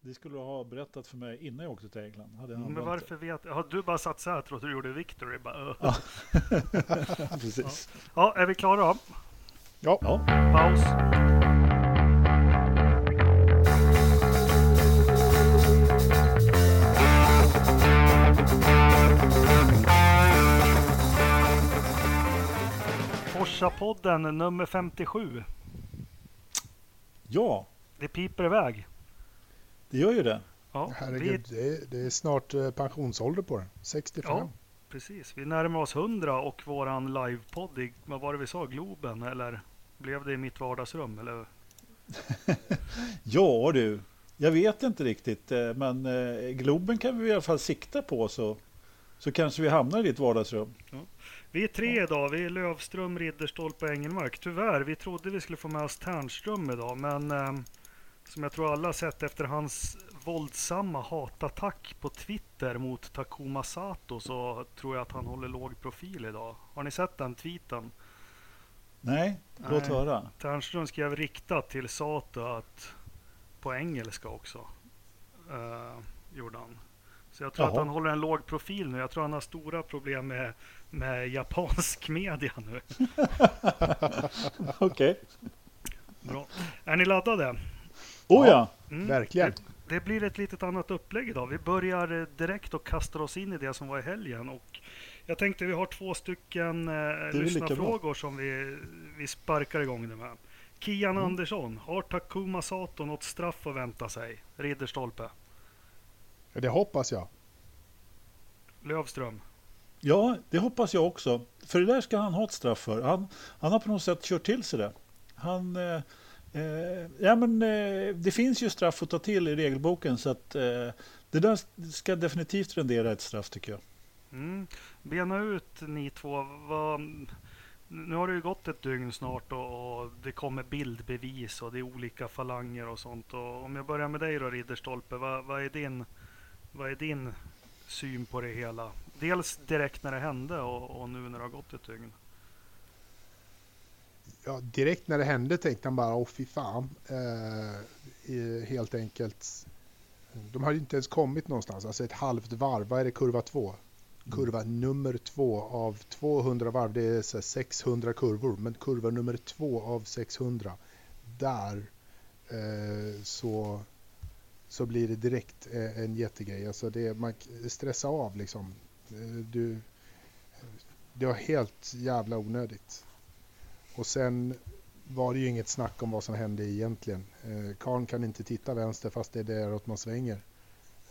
Det skulle du ha berättat för mig innan jag åkte till England. Hade jag Men varför vet Har du bara satt så här att du gjorde Victory? Bara, uh. Ja. Precis. ja, är vi klara då? Ja, Ja. Paus. Forsa-podden nummer 57. ja, Det piper iväg. Det gör ju det. Ja, herregud. vi, Det är, det är snart eh, pensionsålder på den. 65. Ja. precis. Vi närmar oss 100 och våran livepodd i, vad var det vi sa, Globen? Eller blev det i mitt vardagsrum? Eller? Ja du, jag vet inte riktigt. eh, Men eh, Globen kan vi i alla fall sikta på så, så kanske vi hamnar i ditt vardagsrum. Vi är tre idag. Vi är Lövström, Ridderstolpe och Engelmark. Tyvärr, vi trodde vi skulle få med oss Ternström idag, men eh, som jag tror alla sett efter hans våldsamma hatattack på Twitter mot Takuma Sato så tror jag att han håller låg profil idag. Har ni sett den tweeten? Nej, låt Nej. höra. Ternström skrev riktat till Sato att på engelska också. Uh, gjorde han. Så jag tror att Jaha. han håller en låg profil nu. Jag tror han har stora problem med, med japansk media nu. Okej. Bra. Är ni laddade? Oh ja, Mm. Verkligen. Det, det blir ett litet annat upplägg idag. Vi börjar eh, direkt och kastar oss in i det som var i helgen. Och jag tänkte vi har två stycken eh, lyssnarfrågor som vi, vi sparkar igång det med. Kian Mm. Andersson, har Takuma Sato något straff att vänta sig? Ridderstolpe. Ja, Det hoppas jag. Lövström. ja, det hoppas jag också. För det där ska han ha ett straff för. Han, han har på något sätt kört till sig det. Han, eh, Eh, ja, men, eh, det finns ju straff att ta till i regelboken så att eh, det där ska definitivt rendera ett straff tycker jag. Mm. Bena ut ni två. Vad, nu har det ju gått ett dygn snart och, och det kommer bildbevis och det är olika falanger och sånt. Och om jag börjar med dig då Ridderstolpe. Vad, vad, är din, vad är din syn på det hela? Dels direkt när det hände och, och nu när det har gått ett dygn. Ja, direkt när det hände tänkte han bara, åh fy fan. Eh, helt enkelt. De hade inte ens kommit någonstans. Alltså ett halvt varv. Vad är det kurva två? Kurva nummer två av 200 varv. Det är så här 600 kurvor. Men kurva nummer två av 600. Där eh, så, så blir det direkt eh, en jättegrej. Alltså det, man stressar av liksom. Eh, Du, det var helt jävla onödigt. Och sen var det ju inget snack om vad som hände egentligen. Eh, Karn kan inte titta vänster fast det är däråt man svänger.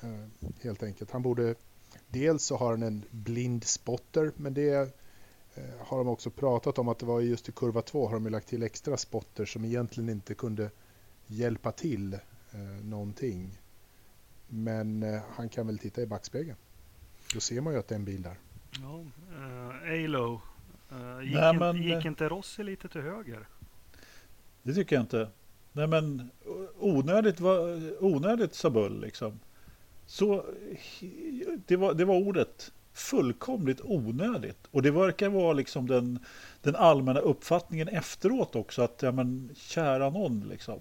Eh, helt enkelt. Han borde... Dels så har han en blind spotter, men det eh, har de också pratat om att det var just i kurva 2 har de ju lagt till extra spotter som egentligen inte kunde hjälpa till eh, någonting. Men eh, han kan väl titta i backspegeln. Då ser man ju att det är en bil där. Ja, eh, uh, Alo. Eh, gick, Nej, men, gick eh, inte Rossi lite till höger? Det tycker jag inte. Nej men onödigt, var, onödigt sa Bull liksom. Så det var, det var ordet. Fullkomligt onödigt. Och det verkar vara liksom den, den allmänna uppfattningen efteråt också. Att ja men kära någon liksom.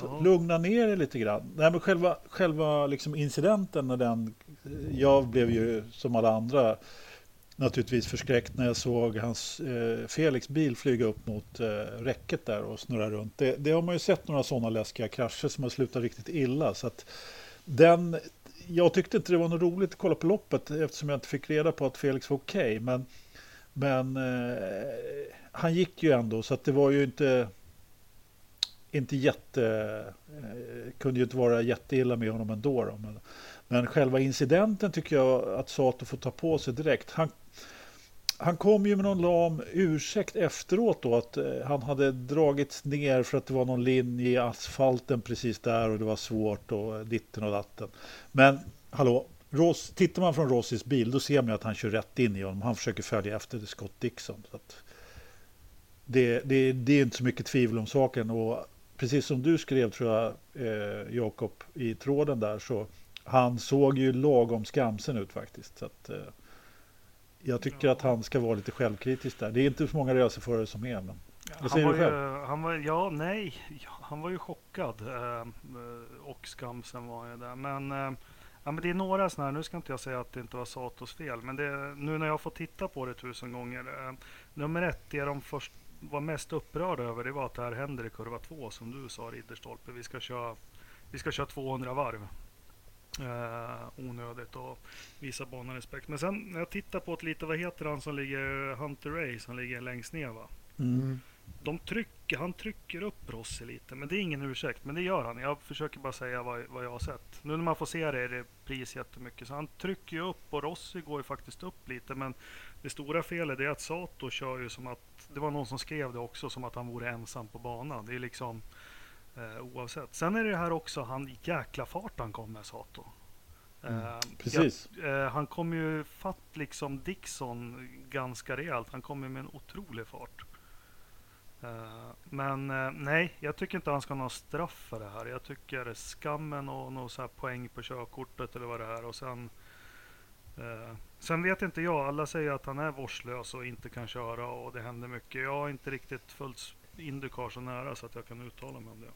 Ja. Lugna ner er lite grann. Nej, men själva själva liksom incidenten när den... Jag blev ju som alla andra naturligtvis förskräckt när jag såg hans eh, Felix bil flyga upp mot eh, räcket där och snurra runt. Det, det har man ju sett några sådana läskiga krascher som har slutat riktigt illa. Så att den, jag tyckte inte det var något roligt att kolla på loppet eftersom jag inte fick reda på att Felix var okej. men men eh, han gick ju ändå så att det var ju inte inte jätte eh, kunde ju inte vara jätteilla med honom ändå. Då, men, men själva incidenten tycker jag att Sato får ta på sig direkt. Han, han kom ju med någon lam ursäkt efteråt då att eh, han hade dragits ner för att det var någon linje i asfalten precis där och det var svårt och ditten och datten. Men hallå, Ross, tittar man från Rossis bil då ser man att han kör rätt in i honom. Han försöker följa efter Scott Dixon. Så att det, det, det är inte så mycket tvivel om saken och precis som du skrev tror jag eh, Jakob i tråden där så han såg ju lagom skamsen ut faktiskt. Så att, eh, jag tycker Ja. att han ska vara lite självkritisk där. Det är inte så många racerförare som är. Men... Vad säger han du själv? Ju, han var, ja, nej, han var ju chockad. Eh, och skamsen var ju där. Men, eh, ja, men det är några sådana här, nu ska inte jag säga att det inte var Satos fel, men det, nu när jag får titta på det tusen gånger. Eh, nummer ett, det de först var mest upprörda över, det var att det här händer i kurva två, som du sa Ridderstolpe. Vi ska köra, vi ska köra 200 varv. Eh, onödigt och visa banan respekt. Men sen när jag tittar på ett lite, vad heter han som ligger, Hunter Ray som ligger längst ner va? Mm. De trycker, han trycker upp Rossi lite, men det är ingen ursäkt. Men det gör han. Jag försöker bara säga vad, vad jag har sett. Nu när man får se det är det pris jättemycket. Så han trycker ju upp och Rossi går ju faktiskt upp lite. Men det stora felet är att Sato kör ju som att, det var någon som skrev det också, som att han vore ensam på banan. Det är liksom eh, oavsett. Sen är det här också, han jäkla fart han kom med Sato. Mm, Eh, precis. jag- eh, han kom ju fatt liksom Dixon ganska rejält. Han kom ju med en otrolig fart. Eh, men eh, nej, jag tycker inte han ska ha någon straff för det här. Jag tycker skammen och någon så här poäng på körkortet eller vad det är. Och sen, sen vet inte jag. Alla säger att han är vårdslös och inte kan köra och det händer mycket. Jag har inte riktigt följt Indycar så nära så att jag kan uttala mig om det.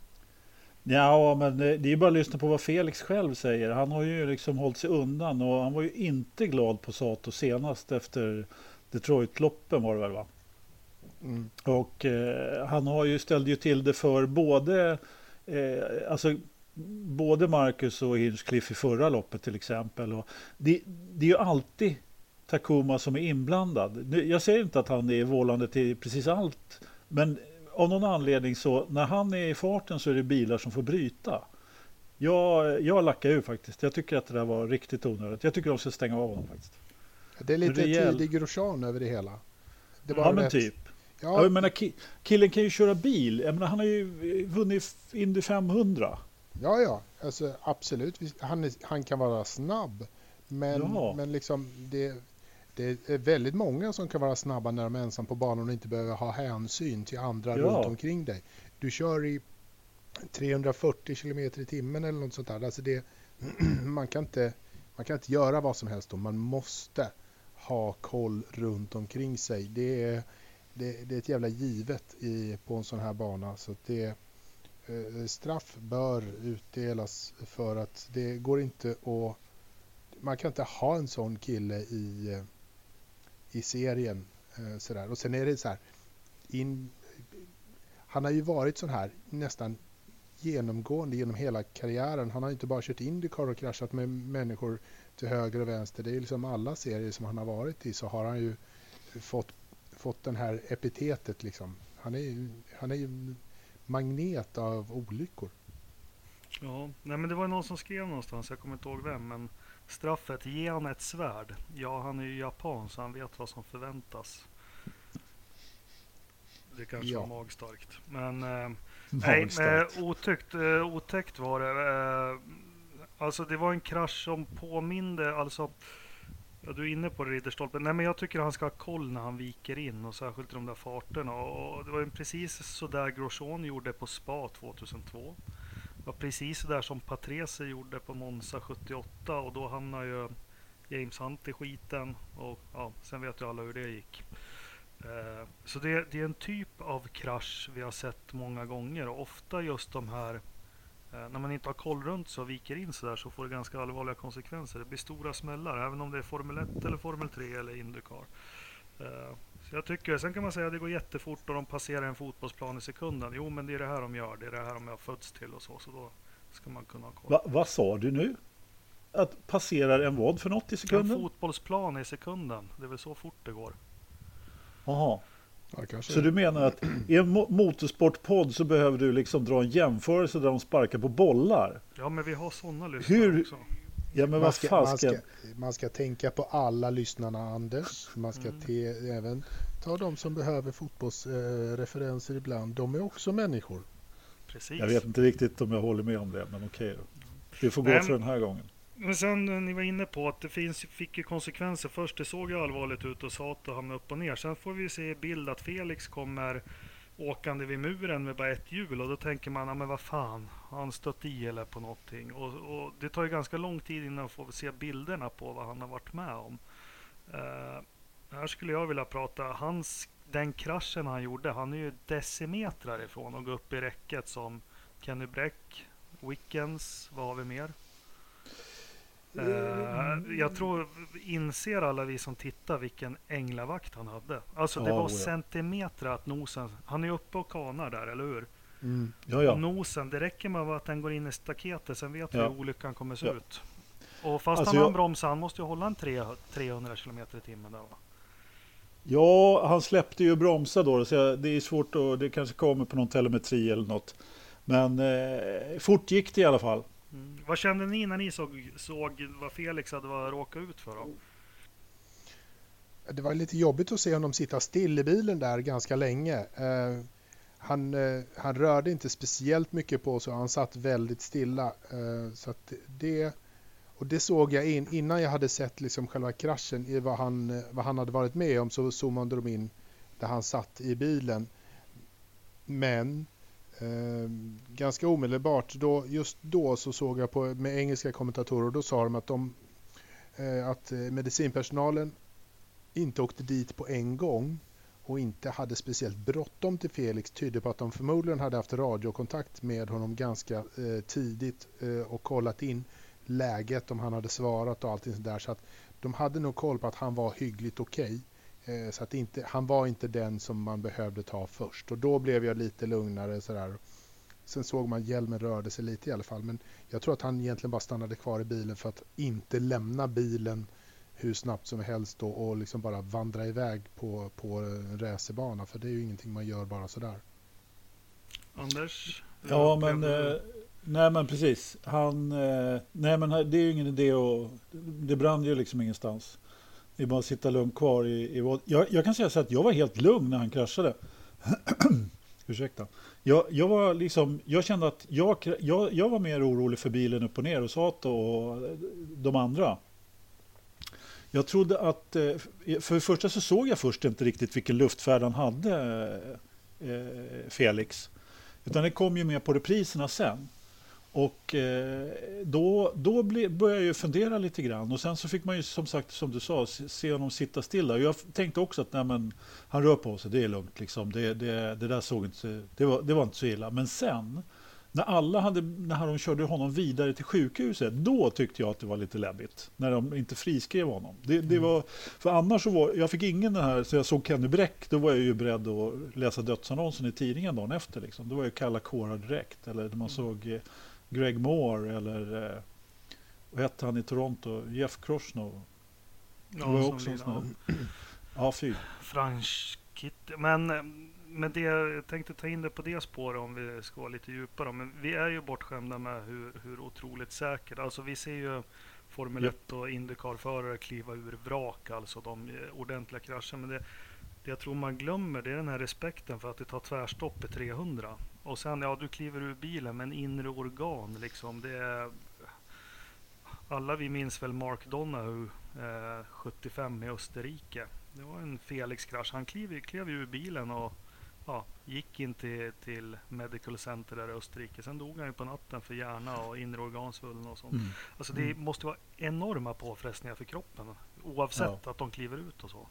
Ja, men det är ju bara att lyssna på vad Felix själv säger. Han har ju liksom hållit sig undan och han var ju inte glad på Sato senast efter Detroit-loppen var det väl va? Mm. Och eh, han har ju ställde ju till det för både eh, alltså både Marcus och Hinchcliffe i förra loppet till exempel. Och det, det är ju alltid Takuma som är inblandad. Jag säger inte att han är vållande till precis allt, men av någon anledning så när han är i farten så är det bilar som får bryta. Jag, jag lackar ur faktiskt. Jag tycker att det där var riktigt onödigt. Jag tycker de ska stänga av honom faktiskt. Det är lite Rejäl- tidig Grosjean över det hela. Det Ja men rätt- typ. Ja. Ja, Jag menar, ki- killen kan ju köra bil. Jag menar, han har ju vunnit Indy 500. ja, ja alltså, absolut. Han, är, han kan vara snabb. Men, Ja. men liksom det, det är väldigt många som kan vara snabba när de är ensam på banan och inte behöver ha hänsyn till andra Ja. runt omkring dig. Du kör i 340 km i timmen eller något sånt där. Alltså det, man, kan inte, man kan inte göra vad som helst då. Man måste ha koll runt omkring sig. Det är, det, det är ett jävla givet i, på en sån här bana. Så det, eh, straff bör utdelas för att det går inte att... Man kan inte ha en sån kille i, eh, i serien. eh, Sådär. Och sen är det så här. In, han har ju varit sån här nästan genomgående genom hela karriären. Han har inte bara kört Indycar och kraschat med människor till höger och vänster. Det är liksom alla serier som han har varit i så har han ju fått, fått den här epitetet liksom. Han är ju, han är ju magnet av olyckor. Ja, nej men det var någon som skrev någonstans, jag kommer inte ihåg vem, men straffet, ge han ett svärd. Ja, han är ju japan så han vet vad som förväntas. Det kanske Ja. var magstarkt. Men eh, nej, Magstarkt. eh, otyckt, eh, otäckt var det. Eh, alltså det var en krasch som påminde, alltså Ja, du är inne på det, Ridderstolpen. Nej, men jag tycker han ska ha koll när han viker in och särskilt i de där farterna. Och det var ju precis så där Grosjean gjorde på Spa 2002. Det var precis så där som Patrese gjorde på Monza 78 och då hamnade ju James Hunt i skiten och ja, sen vet ju alla hur det gick. Eh, så det, det är en typ av krasch vi har sett många gånger och ofta just de här eh, när man inte har koll runt så och viker in sådär så får det ganska allvarliga konsekvenser. Det blir stora smällar även om det är Formel 1 eller Formel 3 eller Indycar. Eh, jag tycker, sen kan man säga att det går jättefort och de passerar en fotbollsplan i sekunden. Jo, men det är det här de gör. Det är det här de har fötts till och så. Så då ska man kunna ha koll. Va, vad sa du nu? Att passerar en vad för något i En sekunden? fotbollsplan i sekunden. Det är väl så fort det går. Jaha. Ja. Så du menar att i en mo- motorsportpodd så behöver du liksom dra en jämförelse där de sparkar på bollar? Ja, men vi har sådana lyssnare Hur- också. Ja men man, ska, man, ska, man ska tänka på alla lyssnarna Anders. Man ska Mm. te, även ta de som behöver fotbollsreferenser ibland. De är också människor. Precis. Jag vet inte riktigt om jag håller med om det, men okej. Vi får gå Nej, för den här gången. Men sen eh, ni var inne på att det finns, fick ju konsekvenser. Först det såg ju allvarligt ut och sa att det hamnade upp och ner. Sen får vi se i bild att Felix kommer åkande vid muren med bara ett hjul och då tänker man, ja men vad fan, har han stött i eller på någonting? Och, och det tar ju ganska lång tid innan man får se bilderna på vad han har varit med om. Uh, här skulle jag vilja prata, hans den kraschen han gjorde, han är ju decimetrar ifrån att gå upp i räcket som Kenny Bräck, Wickens, vad har vi mer? Uh, jag tror, inser alla vi som tittar vilken änglavakt han hade. Alltså det Ja, var oja. centimeter att nosen, han är uppe och kanar där, eller hur? Mm. Ja, ja. Nosen, det räcker med att den går in i staketet, sen vet vi Ja. hur olyckan kommer se Ja. ut. Och fast Alltså, han har jag- bromsat, han måste ju hålla en tre- 300 km i timmen där va? Ja, han släppte ju bromsa då, så det är svårt att, det kanske kommer på någon telemetri eller något. Men eh, fort gick det i alla fall. Mm. Vad kände ni när ni såg, såg vad Felix hade råkat ut för då? Det var lite jobbigt att se honom sitta still i bilen där ganska länge. Eh, han, eh, han rörde inte speciellt mycket på sig, han satt väldigt stilla. Eh, så att det, och det såg jag in, innan jag hade sett liksom själva kraschen i vad han, vad han hade varit med om så zoomade de in där han satt i bilen. Men eh, ganska omedelbart, då, just då så såg jag på, med engelska kommentatorer, då sa de att, de, eh, att eh, medicinpersonalen inte åkte dit på en gång och inte hade speciellt bråttom till Felix tyder på att de förmodligen hade haft radiokontakt med honom ganska eh, tidigt eh, och kollat in läget om han hade svarat och allting sådär. Så att de hade nog koll på att han var hyggligt okej. Okay så att inte, han var inte den som man behövde ta först och då blev jag lite lugnare sådär. Sen såg man hjälmen rörde sig lite i alla fall men jag tror att han egentligen bara stannade kvar i bilen för att inte lämna bilen hur snabbt som helst då, och liksom bara vandra iväg på, på en racerbana för det är ju ingenting man gör bara sådär. Anders? Ja, men, eh, nej, men precis. Han, eh, nej, men det är ju ingen idé att... Det brann ju liksom ingenstans. Det är bara att sitta lugnt kvar i... i vad- jag, jag kan säga så att jag var helt lugn när han kraschade. Ursäkta. Jag, jag var liksom, jag kände att jag, jag, jag var mer orolig för bilen upp och ner och Sato och de andra. Jag trodde att, eh, för det första så såg jag först inte riktigt vilken luftfärd han hade, eh, Felix. Utan det kom ju med på repriserna sen. Och eh, då, då började jag ju fundera lite grann. Och sen så fick man ju som sagt, som du sa, se, honom sitta stilla. Jag tänkte också att nej, men, han rör på sig, det är lugnt. Liksom. Det, det, det där såg inte, det var, det var inte så illa. Men sen, när alla hade, när de körde honom vidare till sjukhuset, då tyckte jag att det var lite läbbigt. När de inte friskrev honom. Det, det var, för annars så var, jag fick ingen den här, så jag såg Kenny Bräck, då var jag ju beredd att läsa dödsannonsen i tidningen dagen efter. Liksom. Då var jag kalla kårar direkt. Eller när man såg eh, Greg Moore eller eh, vad hette han i Toronto? Jeff Krosnow. Ja, det var också en sån här- Ja, fy. Franchkit. Men, eh, men det jag tänkte ta in det på det spåret om vi ska vara lite djupare. Men vi är ju bortskämda med hur, hur otroligt säkert. Alltså vi ser ju Formel Japp. 1 och Indycar-förare kliva ur vrak, alltså de eh, ordentliga krascher. Men det, det jag tror man glömmer det är den här respekten för att det tar tvärstopp i 300. Och sen, ja du kliver ur bilen men inre organ liksom. Det är, alla vi minns väl Mark Donohue eh, 75 i Österrike. Det var en Felix-krasch. Han klev, klev ur bilen och ja, gick in till, till Medical Center där i Österrike. Sen dog han ju på natten för hjärna och inre organsvullen och sånt. Mm. Alltså det måste vara enorma påfrestningar för kroppen oavsett att de kliver ut och så.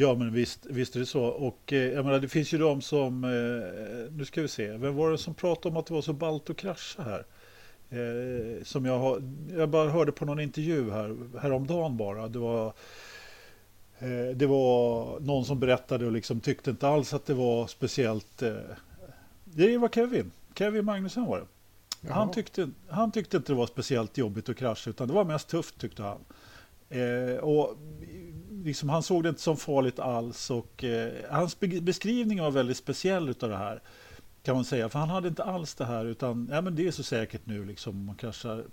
Ja, men visst, visst är det så. Och eh, jag menar, det finns ju de som, eh, nu ska vi se, vem var det som pratade om att det var så ballt att krascha här? Eh, som jag, har, jag bara hörde på någon intervju här, häromdagen bara. Det var, det var någon som berättade och liksom tyckte inte alls att det var speciellt. Det var Kevin, Kevin Magnusson var det. Han tyckte, han tyckte inte det var speciellt jobbigt att krascha utan det var mest tufft tyckte han. Och liksom, han såg det inte som farligt alls och eh, hans be- beskrivning var väldigt speciell utav det här. Kan man säga, för han hade inte alls det här utan ja, men det är så säkert nu liksom om man kraschar.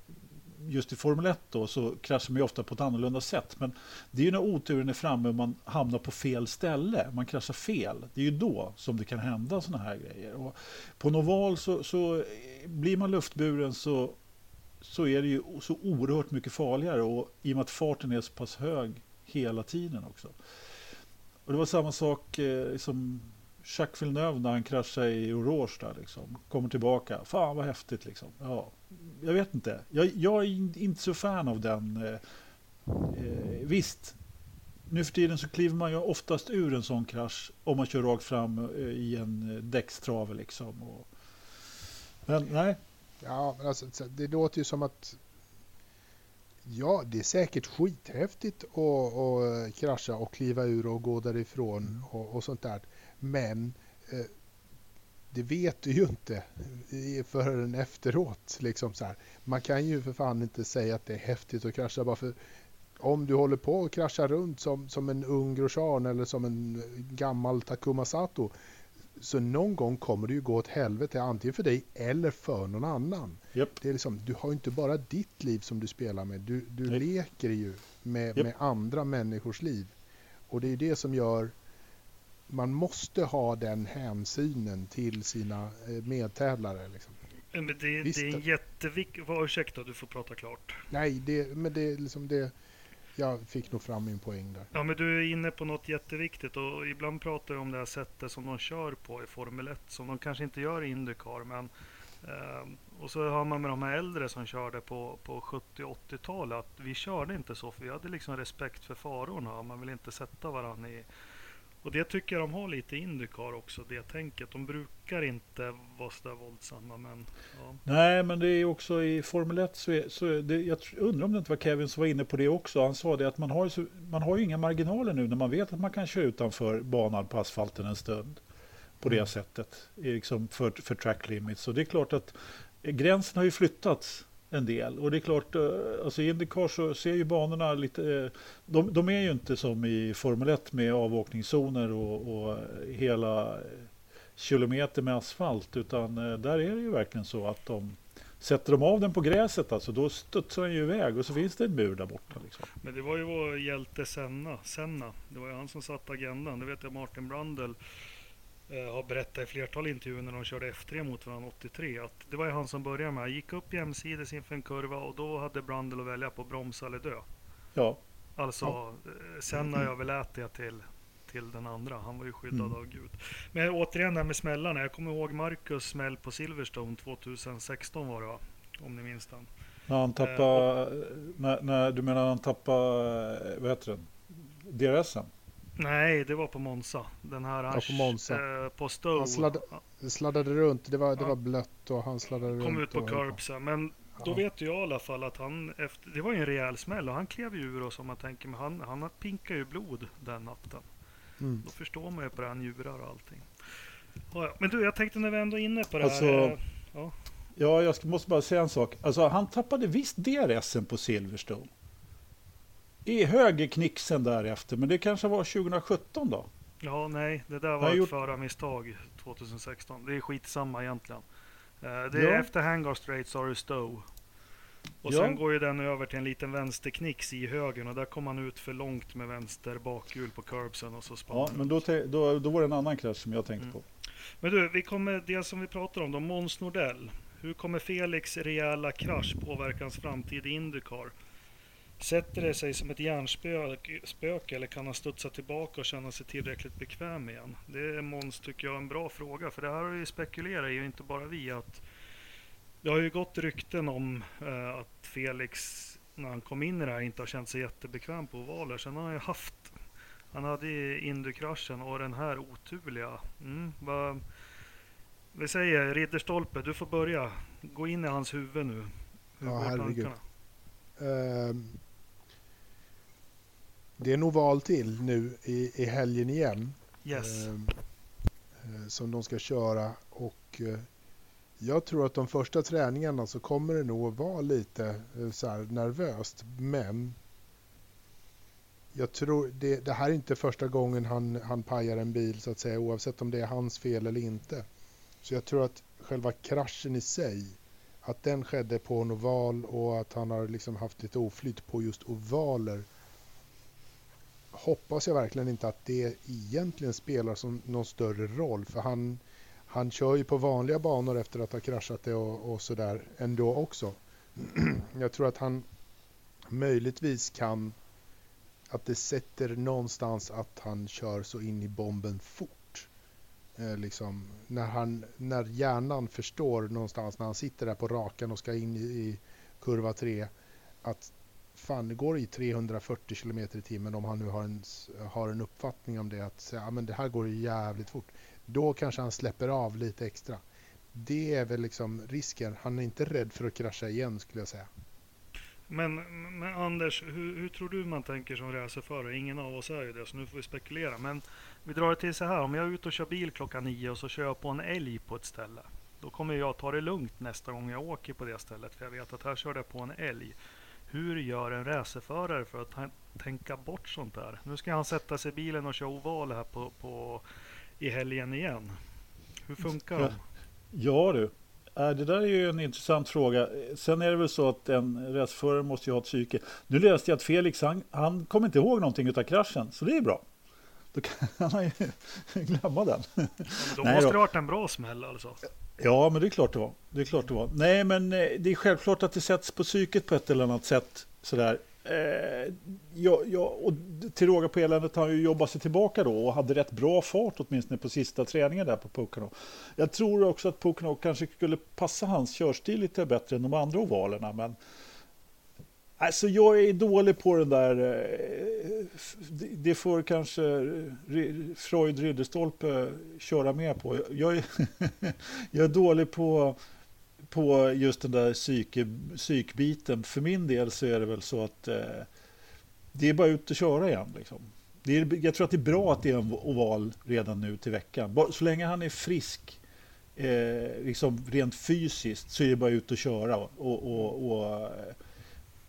Just i Formel 1 då så kraschar man ju ofta på ett annorlunda sätt. Men det är ju när oturen är framme och man hamnar på fel ställe. Man kraschar fel. Det är ju då som det kan hända sådana här grejer. Och på en oval så, så eh, blir man luftburen så, så är det ju så oerhört mycket farligare. Och i och med att farten är så pass hög hela tiden också. Och det var samma sak eh, som Jacques Villeneuve när han kraschade i Orange där liksom. Kommer tillbaka. Fan vad häftigt liksom. Ja, jag vet inte. Jag, jag är inte så fan av den. Eh, eh, visst, nu för tiden så kliver man ju oftast ur en sån krasch om man kör rakt fram eh, i en eh, däckstrave liksom. Och, men nej. Ja, men alltså, det låter ju som att Ja, det är säkert skithäftigt att, att krascha och kliva ur och gå därifrån mm. och, och, sånt där. Men eh, det vet du ju inte förrän efteråt. Liksom så här. Man kan ju för fan inte säga att det är häftigt att krascha bara för om du håller på att krascha runt som, som en ung Grosjean eller som en gammal Takuma Sato så någon gång kommer det ju gå åt helvete antingen för dig eller för någon annan. Yep. Det är liksom, du har inte bara ditt liv som du spelar med, du, du leker ju med, yep. med andra människors liv. Och det är det som gör man måste ha den hänsynen till sina eh, medtävlare. Liksom. Men det, det är en jätteviktig... Ursäkta, du får prata klart. Nej, det, men det är liksom det... Jag fick nog fram min poäng där. Ja, men du är inne på något jätteviktigt och ibland pratar vi om det här sättet som de kör på i Formel 1 som de kanske inte gör i Indycar. Men, eh, och så har man med de här äldre som körde på, på 70 80-talet att vi körde inte så för vi hade liksom respekt för farorna. Man vill inte sätta varandra i och det tycker jag de har lite i Indycar också, det tänket. De brukar inte vara så där våldsamma. Men, ja. Nej, men det är också i Formel 1 så, är, så är det, jag undrar om det inte var Kevin som var inne på det också. Han sa det att man har, ju, man har ju inga marginaler nu när man vet att man kan köra utanför banan på asfalten en stund. På det mm. sättet, liksom för, för track limits. Så det är klart att gränsen har ju flyttats en del. Och det är klart, eh, alltså i Indycar så ser ju banorna lite... Eh, de, de är ju inte som i Formel 1 med avåkningszoner och, och hela kilometer med asfalt. Utan eh, där är det ju verkligen så att de Sätter de av den på gräset alltså, då studsar den ju iväg och så finns det en mur där borta. Liksom. Men det var ju vår hjälte Senna. Senna. Det var ju han som satte agendan. Det vet jag Martin Brandel har berättat i flertal intervjuer när de körde F3 mot varandra 83 att det var ju han som började med. Han gick upp jämsides inför en kurva och då hade Brandel att välja på bromsa eller dö. Ja. Alltså, ja. Eh, sen när jag överlät det till, till den andra. Han var ju skyddad mm. av Gud. Men återigen det här med smällarna. Jag kommer ihåg Marcus smäll på Silverstone 2016 var det va? Om ni minns den. När han tappade, eh, när, när, du menar han tappade, eh, vad heter den? DRSen? Nej, det var på Monza. Den här ja, på Monza. Eh, på Stowe. Han sladd, sladdade runt, det var, det var blött och han sladdade Kom runt. Kom ut på curbsen. Men då ja. vet jag i alla fall att han, efter, det var ju en rejäl smäll och han klev ju ur oss om man tänker, men han, han pinkade ju blod den natten. Mm. Då förstår man ju på det här njurar och allting. Ja, men du, jag tänkte när vi ändå är inne på det alltså, här. Eh, ja. ja, jag måste bara säga en sak. Alltså, han tappade visst DRSen på Silverstone i högerknixen därefter, men det kanske var 2017 då? Ja, nej, det där var ett gjort... förarmisstag 2016. Det är skitsamma egentligen. Eh, det är ja. efter Hangar Straight så har du Stowe. Och ja. sen går ju den över till en liten vänsterknix i högen och där kom han ut för långt med vänster bakhjul på curbsen och så spann Ja, men då, då, då var det en annan krasch som jag tänkte mm. på. Men du, vi kommer, det som vi pratar om då, Måns Nordell. Hur kommer Felix rejäla krasch påverka hans framtid i Indycar? Sätter det sig som ett hjärnspöke eller kan han studsa tillbaka och känna sig tillräckligt bekväm igen? Det är Måns, tycker jag, en bra fråga. För det här har ju spekulerat i, inte bara vi, att det har ju gått rykten om eh, att Felix, när han kom in i det här, inte har känt sig jättebekväm på ovaler. Sen har han ju haft, han hade Indy-kraschen och den här oturliga. Mm, vad, vi säger Ridderstolpe, du får börja. Gå in i hans huvud nu. Hur ja, herregud. Uh, det är en oval till nu i, i helgen igen. Yes. Uh, som de ska köra och uh, jag tror att de första träningarna så kommer det nog att vara lite eh, så nervöst. Men jag tror det, det, här är inte första gången han, han pajar en bil så att säga oavsett om det är hans fel eller inte. Så jag tror att själva kraschen i sig att den skedde på en oval och att han har liksom haft lite oflyt på just ovaler hoppas jag verkligen inte att det egentligen spelar som någon större roll för han, han kör ju på vanliga banor efter att ha kraschat det och, och sådär ändå också. jag tror att han möjligtvis kan att det sätter någonstans att han kör så in i bomben fort. Eh, liksom, när, han, när hjärnan förstår någonstans när han sitter där på rakan och ska in i, i kurva 3 att fan det går i 340 km i timmen om han nu har en, har en uppfattning om det att säga, ja, men det här går jävligt fort. Då kanske han släpper av lite extra. Det är väl liksom risken. Han är inte rädd för att krascha igen skulle jag säga. Men, men Anders, hur, hur, tror du man tänker som racerförare? Ingen av oss är ju det, så nu får vi spekulera. Men vi drar det till så här, om jag är ute och kör bil klockan nio och så kör jag på en älg på ett ställe. Då kommer jag ta det lugnt nästa gång jag åker på det stället, för jag vet att här körde jag på en älg. Hur gör en racerförare för att tänka bort sånt där? Nu ska han sätta sig i bilen och köra oval här på, på, i helgen igen. Hur funkar ja, de? Ja du, äh, det där är ju en intressant fråga. Sen är det väl så att en racerförare måste ju ha ett psyke. Nu läste jag att Felix, han, han kommer inte ihåg någonting av kraschen, så det är bra. Då kan han ju glömma den. Ja, då Nej, måste då. det varit en bra smäll alltså. Ja, men det är klart det var. Det är klart det var. Nej, men eh, det är självklart att det sätts på psyket på ett eller annat sätt. Sådär. Eh, ja, ja, och till råga på eländet har han ju jobbat sig tillbaka då och hade rätt bra fart åtminstone på sista träningen där på Pocono. Jag tror också att Pocono kanske skulle passa hans körstil lite bättre än de andra ovalerna, men Alltså jag är dålig på den där, eh, det får kanske Freud Ridderstolpe köra med på. Jag är, jag är dålig på, på just den där psyke, psykbiten. För min del så är det väl så att eh, det är bara ut och köra igen. Liksom. Det är, jag tror att det är bra att det är en oval redan nu till veckan. Så länge han är frisk, eh, liksom rent fysiskt, så är det bara ut och köra. och, och, och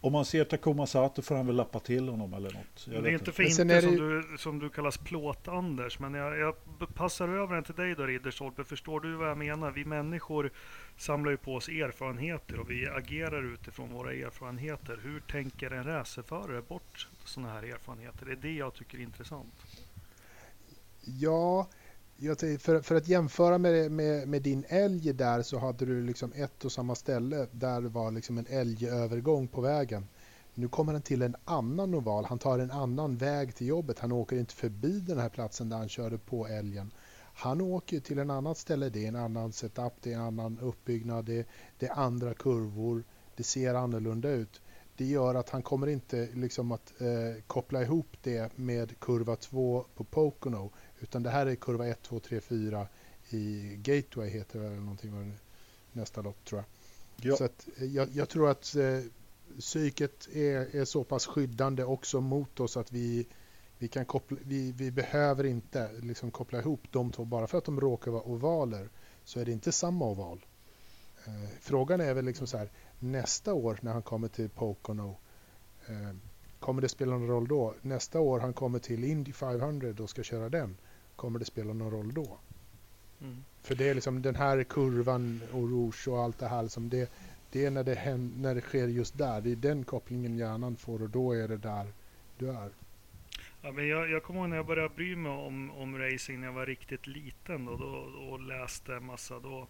om man ser Takuma Sato får han väl lappa till honom eller något. Jag det är inte för inte det... som, du, som du kallas plåt-Anders, men jag, jag, passar över den till dig då Ridderstolpe. Förstår du vad jag menar? Vi människor samlar ju på oss erfarenheter och vi agerar utifrån våra erfarenheter. Hur tänker en racerförare bort sådana här erfarenheter? Det är det jag tycker är intressant. Ja, för, för att jämföra med, med, med, din älg där så hade du liksom ett och samma ställe där det var liksom en älgövergång på vägen. Nu kommer han till en annan oval. Han tar en annan väg till jobbet. Han åker inte förbi den här platsen där han körde på älgen. Han åker till en annat ställe. Det är en annan setup, det är en annan uppbyggnad, det, det är andra kurvor. Det ser annorlunda ut. Det gör att han kommer inte liksom att eh, koppla ihop det med kurva 2 på Pocono utan det här är kurva 1, 2, 3, 4 i Gateway heter det eller någonting det nästa lopp tror jag. Ja. Så att, eh, jag, jag, tror att eh, psyket är, är så pass skyddande också mot oss att vi, vi, kan koppla, vi, vi behöver inte liksom koppla ihop de två. Bara för att de råkar vara ovaler så är det inte samma oval. Eh, frågan är väl liksom så här, nästa år när han kommer till Pocono eh, Kommer det spela någon roll då? Nästa år han kommer till Indy 500 och ska köra den. Kommer det spela någon roll då? Mm. För det är liksom den här kurvan och rouge och allt det här. Liksom det, det är när det, händer, när det sker just där. Det är den kopplingen hjärnan får och då är det där du är. Ja, men jag, jag kommer ihåg när jag började bry mig om, om racing när jag var riktigt liten då, då, och läste massa. Då,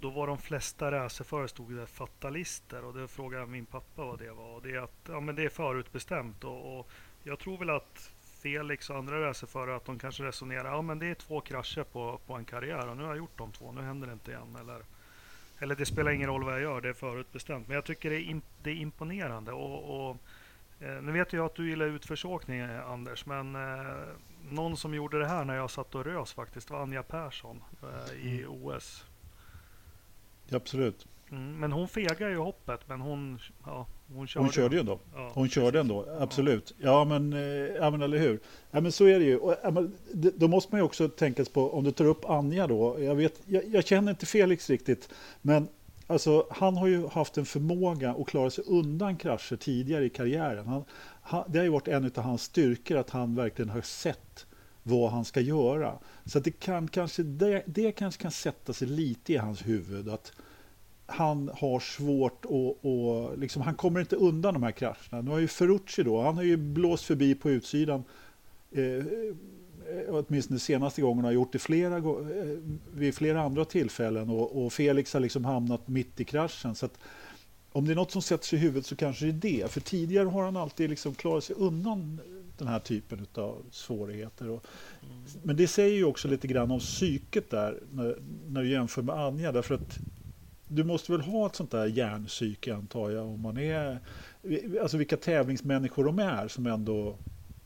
då var de flesta racerförare stod det fatalister och det frågade min pappa vad det var. Och det är att ja, men det är förutbestämt och, och jag tror väl att Felix och andra racerförare att de kanske resonerar ja men det är två krascher på, på en karriär och nu har jag gjort de två, nu händer det inte igen. Eller, eller det spelar ingen roll vad jag gör, det är förutbestämt. Men jag tycker det är, imp det är imponerande. Och, och eh, nu vet jag att du gillar utförsåkning Anders, men eh, någon som gjorde det här när jag satt och rös faktiskt var Anja Persson eh, i mm. OS. Absolut. Mm, men hon fegade ju hoppet, men hon, ja, hon körde, hon körde ju ändå. Ja, hon körde ändå, absolut. Ja, men, eh, ja, men eller hur. Ja, men så är det ju. Och, ja, men, då måste man ju också tänka på, om du tar upp Anja då. Jag, vet, jag, jag känner inte Felix riktigt, men alltså, han har ju haft en förmåga att klara sig undan krascher tidigare i karriären. Han, han, det har ju varit en av hans styrkor att han verkligen har sett vad han ska göra. Så det, kan, kanske, det, det kanske kan sätta sig lite i hans huvud. att han har svårt att... Och, liksom, han kommer inte undan de här krascherna. Nu har ju Ferrucci då, han har ju blåst förbi på utsidan. Eh, eh åtminstone senaste gången har gjort det flera, eh, vid flera andra tillfällen. Och, och, Felix har liksom hamnat mitt i kraschen. Så att, om det är något som sätter sig i huvudet så kanske det är det. För tidigare har han alltid liksom klarat sig undan den här typen av svårigheter. Och. Men det säger ju också lite grann om psyket där när, när du jämför med Anja. Därför att du måste väl ha ett sånt där hjärnpsyke antar jag, om man är, alltså vilka tävlingsmänniskor de är som ändå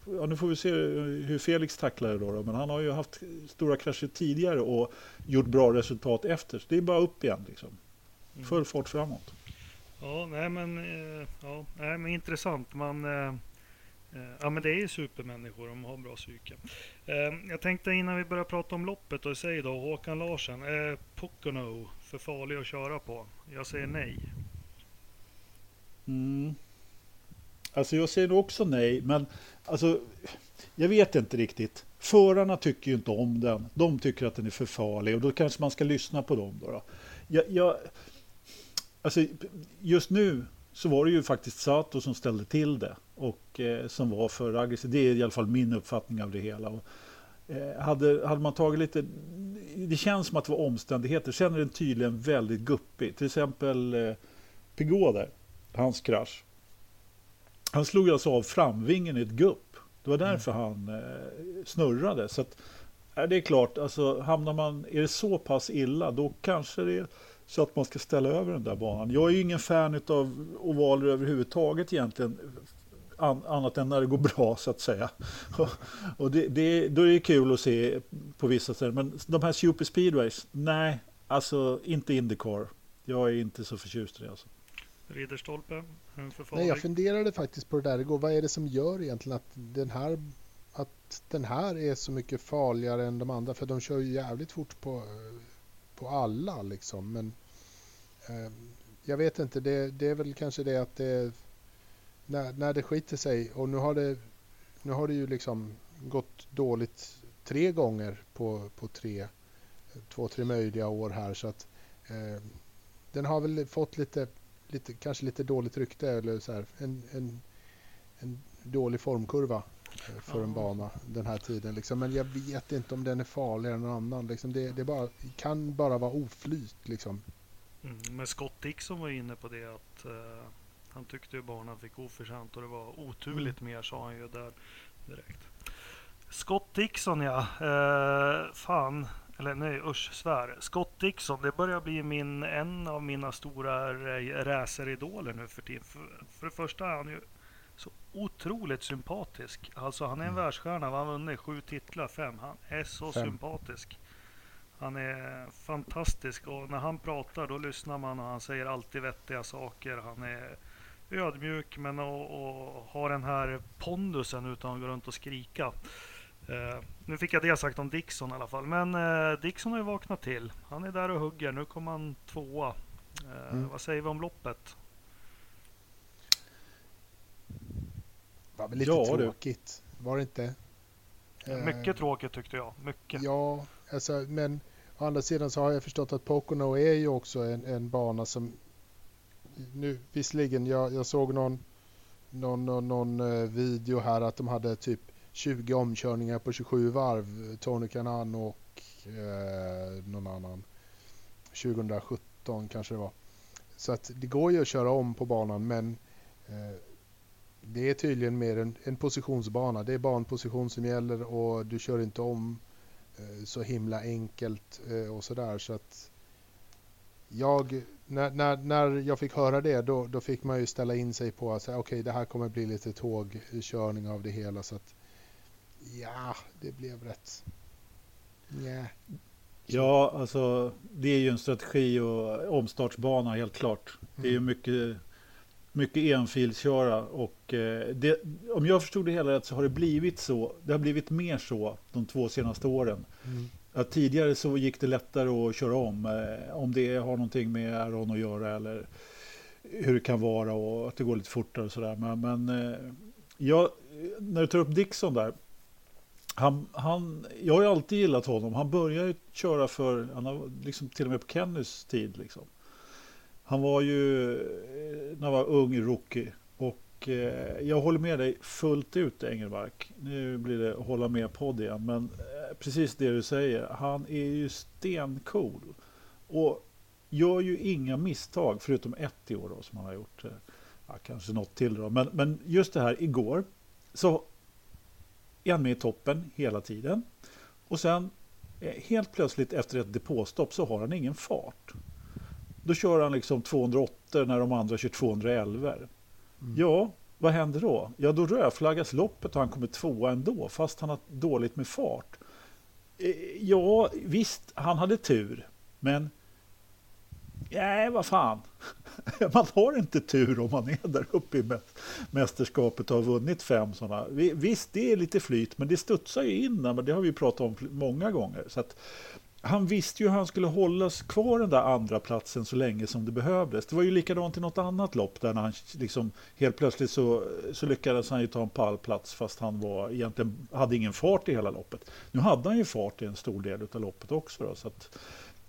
Ja, nu får vi se hur Felix tacklar det då, då, men han har ju haft stora krascher tidigare och gjort bra resultat efter. Så det är bara upp igen liksom. Mm. Full fart framåt. Ja, nej men, eh, ja, nej, men intressant. Man, eh, Eh, ja men det är ju supermänniskor, de har bra psyke. Eh, jag tänkte innan vi börjar prata om loppet och säg då Håkan Larsen, är Pocono för farlig att köra på? Jag säger nej. Mm. Alltså jag säger också nej, men alltså jag vet inte riktigt. Förarna tycker ju inte om den. De tycker att den är för farlig och då kanske man ska lyssna på dem. Då, då. Jag, jag, alltså just nu så var det ju faktiskt Sato som ställde till det och eh, som var för aggressiv. Det är i alla fall min uppfattning av det hela. Och, hade, hade man tagit lite, det känns som att det var omständigheter. Sen är den tydligen väldigt guppig. Till exempel eh, Pigå där, hans krasch. Han slog alltså av framvingen i ett gupp. Det var därför mm. han eh, snurrade. Så att, är det är klart, alltså hamnar man, är det så pass illa, då kanske det är så att man ska ställa över den där banan. Jag är ju ingen fan av ovaler överhuvudtaget egentligen an, annat än när det går bra så att säga. och det, det, då är det kul att se på vissa ställen. Men de här super speedways, nej, alltså inte Indycar. Jag är inte så förtjust i det. Alltså. Ridderstolpe, Nej, jag funderade faktiskt på det där igår. Vad är det som gör egentligen att den här att den här är så mycket farligare än de andra? För de kör ju jävligt fort på, på alla liksom. Men eh, jag vet inte, det, det, är väl kanske det att det när, när det skiter sig och nu har det, nu har det ju liksom gått dåligt tre gånger på, på tre, två, tre möjliga år här så att eh, den har väl fått lite, lite, kanske lite dåligt rykte eller så här, en, en, en dålig formkurva eh, för en bana den här tiden. Liksom. Men jag vet inte om den är farligare än någon annan. Liksom. Det, det bara, kan bara vara oflyt. Liksom. Mm, men Scott Dixon var inne på det att uh han tyckte ju banan fick oförtjänt och det var oturligt mm. mer sa han ju där direkt. Scott Dixon ja. Eh, fan. Eller nej usch svär. Scott Dixon. Det börjar bli min, en av mina stora raceridoler nu för tiden. För, för det första är han ju så otroligt sympatisk. Alltså han är en mm. världsstjärna. Han har vunnit sju titlar, fem. Han är så fem. sympatisk. Han är fantastisk och när han pratar då lyssnar man och han säger alltid vettiga saker. Han är ödmjuk men och, och har den här pondusen utan att gå runt och skrika. Uh, nu fick jag det sagt om Dixon i alla fall. Men uh, Dixon har ju vaknat till. Han är där och hugger. Nu kommer han tvåa. Uh, mm. Vad säger vi om loppet? Det var väl lite ja, tråkigt. Det. Var det inte? Mycket tråkigt tyckte jag. Mycket. Ja, alltså, men å andra sidan så har jag förstått att Pocono är ju också en, en bana som nu visserligen, jag, jag såg någon, någon, någon, någon eh, video här att de hade typ 20 omkörningar på 27 varv, Tony Kanan och eh, någon annan. 2017 kanske det var. Så att det går ju att köra om på banan men eh, det är tydligen mer en, en, positionsbana. Det är banposition som gäller och du kör inte om eh, så himla enkelt eh, och sådär. Så att jag när, när, när jag fick höra det då, då fick man ju ställa in sig på att okay, det här kommer bli lite tågkörning av det hela så att ja, det blev rätt. Yeah. Ja, alltså det är ju en strategi och omstartsbana helt klart. Det är ju mm. mycket, mycket enfilsköra och eh, det, om jag förstod det hela rätt så har det blivit så. Det har blivit mer så de två senaste åren. Mm. Att tidigare så gick det lättare att köra om. Eh, om det har någonting med Aron att göra eller hur det kan vara och att det går lite fortare och sådär. Men, men eh, när du tar upp Dixon där. Han, han, jag har ju alltid gillat honom. Han började ju köra för, han har liksom till och med på Kennys tid. Liksom. Han var ju, eh, när han var ung rookie. Och eh, jag håller med dig fullt ut Engelmark. Nu blir det hålla med podd igen. Men precis det du säger. Han är ju stencool. Och gör ju inga misstag förutom ett i år då, som han har gjort. Eh, ja, kanske något till då. Men, men just det här igår så är han med i toppen hela tiden. Och sen eh, helt plötsligt efter ett depåstopp så har han ingen fart. Då kör han liksom 208 när de andra kör 211. Mm. Ja, vad händer då? Ja, då rödflaggas loppet och han kommer tvåa ändå, fast han har dåligt med fart. Eh, ja, visst, han hade tur, men Nej, vad fan. Man har inte tur om man är där uppe i mästerskapet och har vunnit fem sådana. Visst, det är lite flyt, men det studsar ju in men det har vi pratat om många gånger. Så att, han visste ju hur han skulle hållas kvar den där andra platsen så länge som det behövdes. Det var ju likadant i något annat lopp där när han liksom helt plötsligt så, så lyckades han ju ta en pallplats fast han var egentligen hade ingen fart i hela loppet. Nu hade han ju fart i en stor del av loppet också. Då, så att,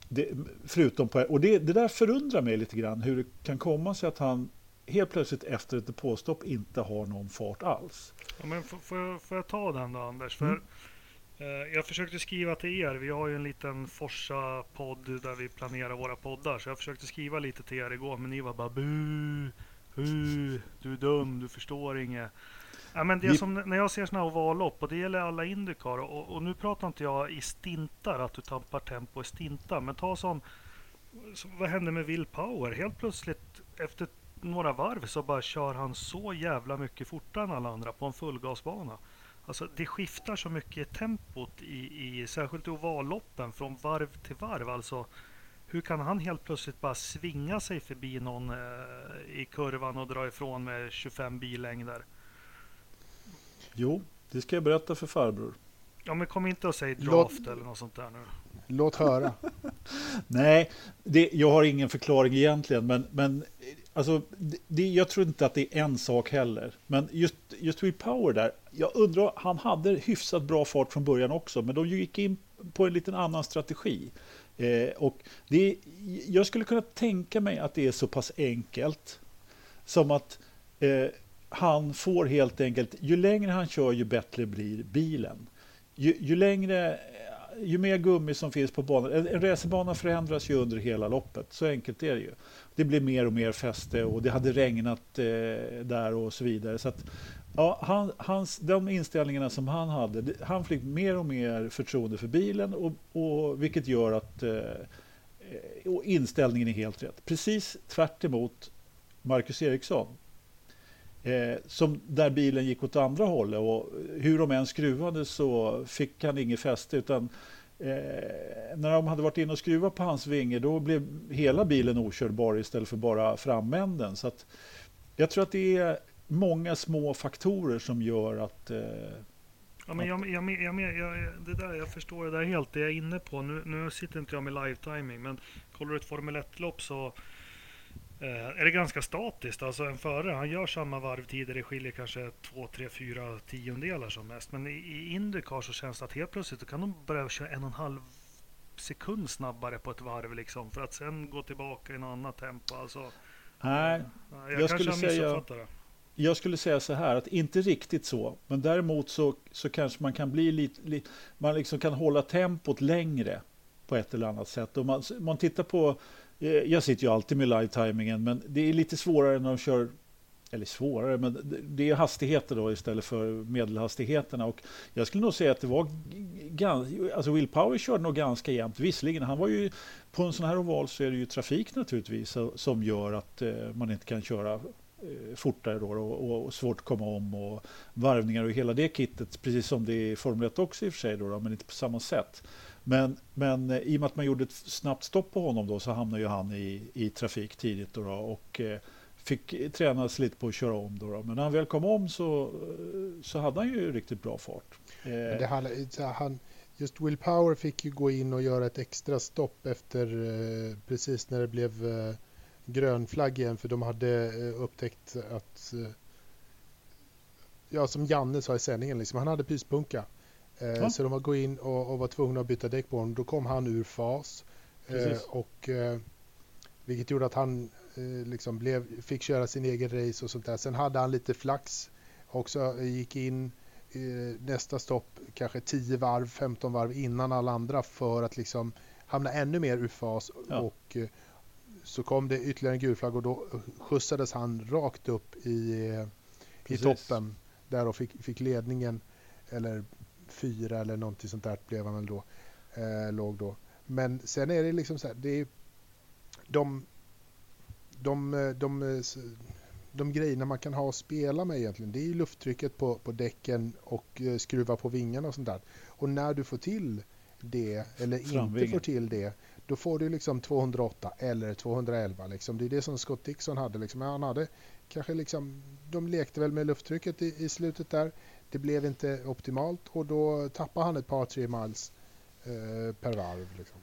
det, förutom på, och det, det där förundrar mig lite grann hur det kan komma sig att han helt plötsligt efter ett depåstopp inte har någon fart alls. Ja, men får, får, jag, får jag ta den då Anders? För mm. Eh, Jag försökte skriva till er. Vi har ju en liten Forsa-podd där vi planerar våra poddar. Så jag försökte skriva lite till er igår. Men ni var bara bu, hu, du är dum, du förstår inget. Ja, men det vi... som när jag ser sådana ovallopp, och det gäller alla Indycar, och, och, nu pratar inte jag i stintar, att du tappar tempo i stintar, men ta som, vad hände med Will Power? Helt plötsligt efter några varv så bara kör han så jävla mycket fortare än alla andra på en fullgasbana. Alltså det skiftar så mycket i tempot i, i särskilt i ovalloppen från varv till varv. Alltså hur kan han helt plötsligt bara svinga sig förbi någon eh, i kurvan och dra ifrån med 25 billängder? Jo, det ska jag berätta för farbror. Ja, men kom inte och säg draft Låt... eller något sånt där nu. Låt höra. Nej, det, jag har ingen förklaring egentligen, men, men alltså, det, jag tror inte att det är en sak heller. Men just, just Will Power där, jag undrar, han hade hyfsat bra fart från början också, men de gick in på en liten annan strategi. Eh, och det, jag skulle kunna tänka mig att det är så pass enkelt som att eh, han får helt enkelt, ju längre han kör ju bättre blir bilen. Ju, ju längre, ju mer gummi som finns på banan. En, en racerbana förändras ju under hela loppet, så enkelt är det ju. Det blir mer och mer fäste och det hade regnat eh, där och så vidare. Så att, ja, han, hans, de inställningarna som han hade, han fick mer och mer förtroende för bilen och, och vilket gör att eh, eh och inställningen är helt rätt. Precis tvärt Marcus Eriksson Eh, som där bilen gick åt andra hållet och hur de än skruvade så fick han inget fäste utan eh, när de hade varit inne och skruvat på hans vinge då blev hela bilen okörbar istället för bara framänden. Så att jag tror att det är många små faktorer som gör att eh, Ja, men jag, jag, jag, jag, det där, jag förstår det där helt, det jag är inne på. Nu, nu sitter inte jag med live-timing, men kollar du ett Formel 1-lopp så är det ganska statiskt. Alltså en förare han gör samma varvtider, det skiljer kanske 2, 3, 4 tiondelar som mest. Men i, i Indycar så känns det att helt plötsligt kan de börja köra en och en halv sekund snabbare på ett varv liksom för att sen gå tillbaka i en annat tempo. Alltså, Nej, jag, jag skulle säga det. Jag skulle säga så här att inte riktigt så, men däremot så, så kanske man kan bli lite, li, man liksom kan hålla tempot längre på ett eller annat sätt. Om man, man tittar på Eh, Eh, jag sitter ju alltid med live-timingen, men det är lite svårare när de kör eller svårare, men det är hastigheter då istället för medelhastigheterna. Och jag skulle nog säga att det var ganska, alltså Will Power körde nog ganska jämnt. Visserligen, han var ju på en sån här oval så är det ju trafik naturligtvis som gör att eh, man inte kan köra eh, fortare då och, och svårt att komma om och varvningar och hela det kittet, precis som det är i Formel 1 också i och för sig, då, då men inte på samma sätt. Men, men eh, i och med att man gjorde ett snabbt stopp på honom då så hamnade ju han i, i trafik tidigt då, då och eh, fick tränas lite på att köra om. Då, då. Men när han väl kom om så, eh, så hade han ju riktigt bra fart. Det han, han, just Will Power fick ju gå in och göra ett extra stopp efter precis när det blev grön flagg igen för de hade upptäckt att ja, som Janne sa i sändningen, liksom, han hade pyspunka. Eh, ja. Så de var gå in och, och, var tvungna att byta däck på honom. Då kom han ur fas. Eh, och, eh, vilket gjorde att han liksom blev, fick köra sin egen race och sånt där. Sen hade han lite flax också. Gick in nästa stopp kanske 10 varv, 15 varv innan alla andra för att liksom hamna ännu mer ur fas. Ja. Och så kom det ytterligare en gul flagg och då skjutsades han rakt upp i, i toppen där och fick, fick ledningen eller fyra eller någonting sånt där blev han väl då. Eh, låg då. Men sen är det liksom så här, det är, de, de, de, de, de grejerna man kan ha att spela med egentligen, det är ju lufttrycket på, på däcken och eh, skruva på vingarna och sånt där. Och när du får till det, eller Framvingen. inte får till det, då får du liksom 208 eller 211. Liksom. Det är det som Scott Dixon hade. Liksom. Han hade kanske liksom, de lekte väl med lufttrycket i, i slutet där. Det blev inte optimalt och då tappade han ett par, tre miles eh, per varv. Liksom.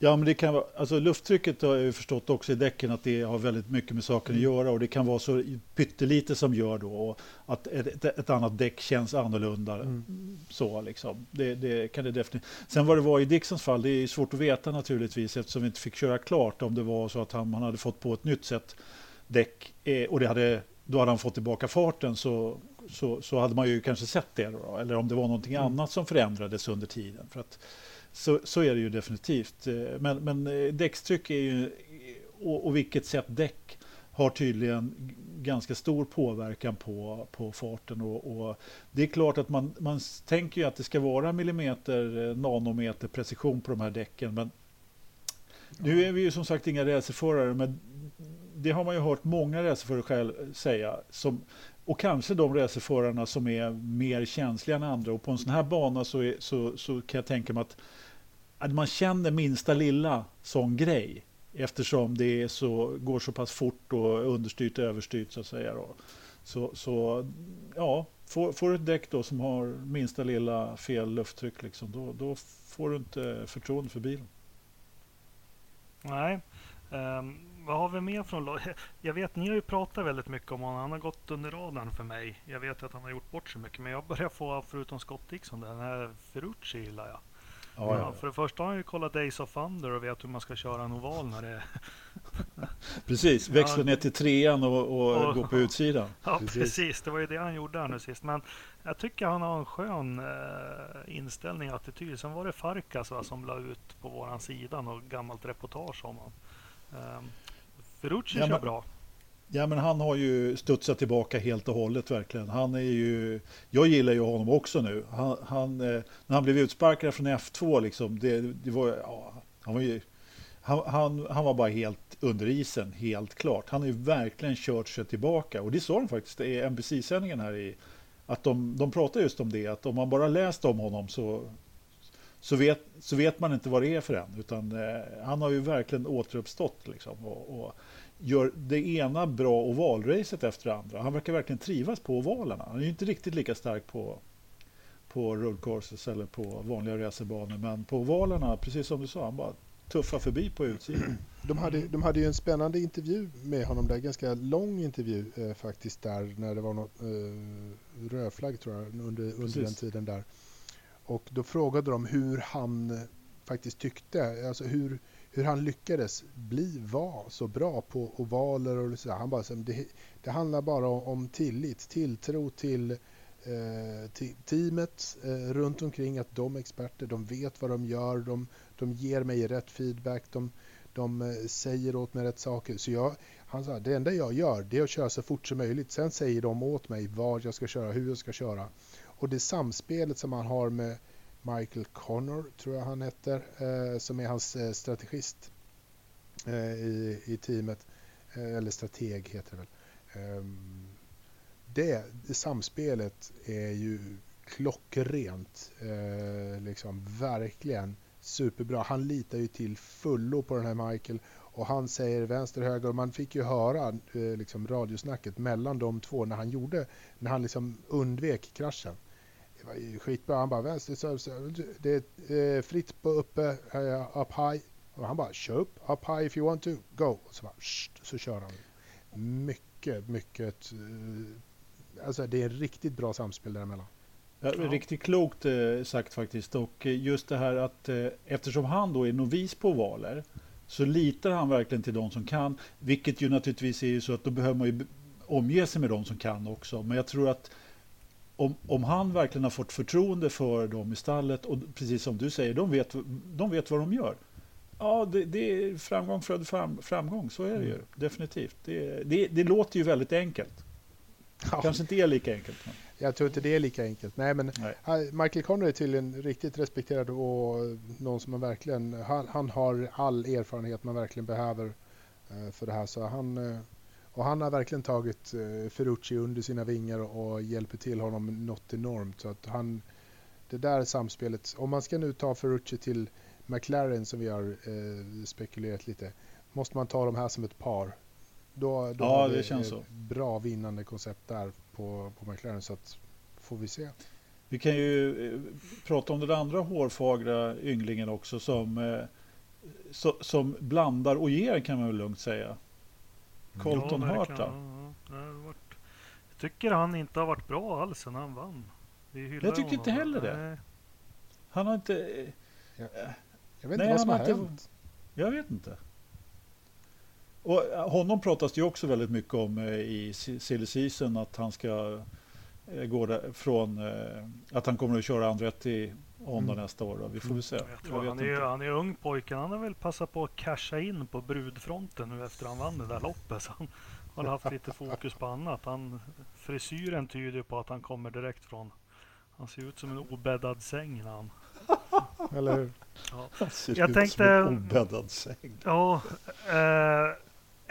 Ja, men det kan vara, alltså lufttrycket har jag förstått också i däcken att det har väldigt mycket med saken att göra och det kan vara så pyttelite som gör då och att ett, ett annat däck känns annorlunda. Mm. Så liksom. Det, det kan det definitivt. Sen vad det var i Dixons fall, det är svårt att veta naturligtvis eftersom vi inte fick köra klart om det var så att han, han hade fått på ett nytt sätt däck eh, och det hade, då hade han fått tillbaka farten så, så, så hade man ju kanske sett det då, eller om det var någonting Mm. annat som förändrades under tiden. För att, så, så är det ju definitivt. Eh, Men, men eh, däckstryck är ju, och, och vilket sätt däck har tydligen ganska stor påverkan på, på farten. Och, och det är klart att man, man tänker ju att det ska vara millimeter, eh, nanometer precision på de här däcken. Men nu är vi ju som sagt inga racerförare, men det har man ju hört många racerförare själv säga. Som, och kanske de racerförarna som är mer känsliga än andra. Och på en sån här bana så, är, så, så kan jag tänka mig att, att man känner minsta lilla sån grej. Eftersom det är så, går så pass fort och understyrt och överstyrt så att säga. Då. Så, så ja, får, får du ett däck då som har minsta lilla fel lufttryck liksom, då, då får du inte förtroende för bilen. Nej. Ehm, vad har vi mer från? Jag vet, ni har ju pratat väldigt mycket om honom. Han har gått under radarn för mig. Jag vet att han har gjort bort sig mycket. Men jag börjar få, förutom Scott Dixon, den här Ferrucci gillar jag. Ja, för det första har han ju kollat Days of Thunder och vet hur man ska köra en oval när det är... Precis, växla Ja. ner till trean och, och, Och- gå på utsidan. Ja, Precis. precis. Det var ju det han gjorde här nu sist. Men jag tycker han har en skön eh, inställning och attityd. Sen var det Farkas va, som la ut på våran sida och gammalt reportage om honom. Um, Ferrucci Ja, kör men- bra. Ja, men han har ju studsat tillbaka helt och hållet verkligen. Han är ju, jag gillar ju honom också nu. Han, han, eh, när han blev utsparkad från F2, liksom, det, det var, ja, han, var ju, han, han, han var bara helt under isen, helt klart. Han har ju verkligen kört sig tillbaka. Och det sa de faktiskt i NBC-sändningen här i, att de, de pratar just om det, att om man bara läst om honom så, så, vet, så vet man inte vad det är för en. Utan eh, han har ju verkligen återuppstått liksom. Och, och, gör det ena bra ovalracet efter det andra. Han verkar verkligen trivas på ovalerna. Han är ju inte riktigt lika stark på, på road courses eller på vanliga racerbanor. Men på ovalerna, precis som du sa, han bara tuffar förbi på utsidan. De hade, de hade ju en spännande intervju med honom där, ganska lång intervju eh, faktiskt där när det var något eh, rödflagg tror jag under, under Precis. den tiden där. Och då frågade de hur han eh, faktiskt tyckte, alltså hur, hur han lyckades bli, vara så bra på ovaler och sådär. Han bara, det, det handlar bara om, tillit, tilltro till, eh, teamet eh, runt omkring, att de är experter, de vet vad de gör, de, de ger mig rätt feedback, de, de eh, säger åt mig rätt saker. Så jag, han sa, det enda jag gör det är att köra så fort som möjligt. Sen säger de åt mig vad jag ska köra, hur jag ska köra. Och det samspelet som han har med Michael Connor, tror jag han heter, eh, som är hans eh, strategist eh, i, i teamet. Eh, eller strateg heter det väl. Ehm, det, det samspelet är ju klockrent. Eh, liksom verkligen superbra. Han litar ju till fullo på den här Michael och han säger vänster höger och man fick ju höra eh, liksom radiosnacket mellan de två när han gjorde, när han liksom undvek kraschen. Det var ju skitbra. Han bara vänster, så, det är eh, fritt på uppe, up high. Och han bara kör upp, up high if you want to, go. Och så bara sht, så kör han. Mycket, mycket, eh, alltså det är riktigt bra samspel däremellan. Ja. Riktigt klokt eh, sagt faktiskt. Och just det här att eftersom han då är novis på ovaler så litar han verkligen till de som kan. Vilket ju naturligtvis är ju så att då behöver man ju omge sig med de som kan också. Men jag tror att om, om han verkligen har fått förtroende för dem i stallet och precis som du säger, de vet, de vet vad de gör. Ja, det, det är framgång född fram, framgång, så är det ju Mm. definitivt. Det, det, det låter ju väldigt enkelt. Ja, Kanske inte är lika enkelt. Men, jag tror inte det är lika enkelt. Nej, men nej. Michael Conner är tydligen riktigt respekterad och någon som man verkligen, han, han har all erfarenhet man verkligen behöver eh, för det här. Så han, eh, och han har verkligen tagit eh, Ferrucci under sina vingar och hjälper till honom något enormt. Så att han, det där samspelet, om man ska nu ta Ferrucci till McLaren som vi har eh, spekulerat lite, måste man ta de här som ett par. Då, då Ja, har det vi känns ett så. bra vinnande koncept där på, på McLaren. Så att, får vi se. Vi kan ju eh, prata om den andra hårfagra ynglingen också som, eh, so, som blandar och ger kan man väl lugnt säga. Colton. Ja, ja. Har varit- Jag tycker han inte har varit bra alls sen han vann. Vi Jag tycker inte heller det. Nej. Han har inte... eh, Jag vet Nej, inte vad som har inte- hänt. Jag vet inte. Och eh, honom pratas det ju också väldigt mycket om eh, i si- silly season att han ska eh, gå där från att han kommer att köra andrätt Honda Mm. nästa år. Då. Vi får väl se. Jag Jag han, är, han är ung pojke. Han har väl passat på att casha in på brudfronten nu efter han vann det där loppet. Så han har haft lite fokus på annat. Han, frisyren tyder på att han kommer direkt från... Han ser ut som en obäddad säng när han... Eller hur? Han ser Jag ut tänkte- som en obäddad säng. Ja, eh,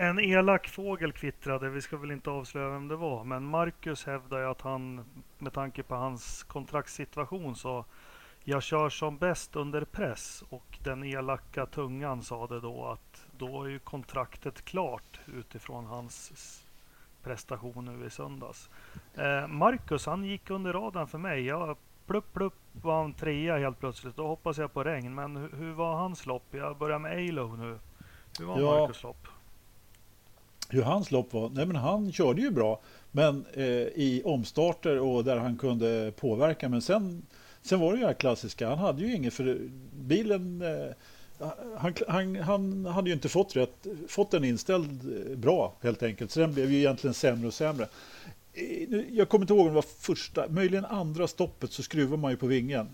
en elak fågel kvittrade. Vi ska väl inte avslöja vem det var. Men Marcus hävdar ju att han, med tanke på hans kontraktssituation, så jag kör som bäst under press. Och den elaka tungan sa det då att då är ju kontraktet klart utifrån hans prestation nu i söndags. Eh, Marcus, han gick under radarn för mig. Jag plupp, plupp var han trea helt plötsligt. Då hoppas jag på regn. Men hur, hur var hans lopp? Jag börjar med Alo nu. Hur var Ja. Marcus lopp? Hur hans lopp var? Nej men han körde ju bra. Men eh, i omstarter och där han kunde påverka. Men sen, sen var det ju det här klassiska. Han hade ju inget för bilen. Eh, han, han, han hade ju inte fått, rätt, fått den inställd eh, bra helt enkelt. Så den blev ju egentligen sämre och sämre. Jag kommer inte ihåg om det var första, möjligen andra stoppet så skruvade man ju på vingen.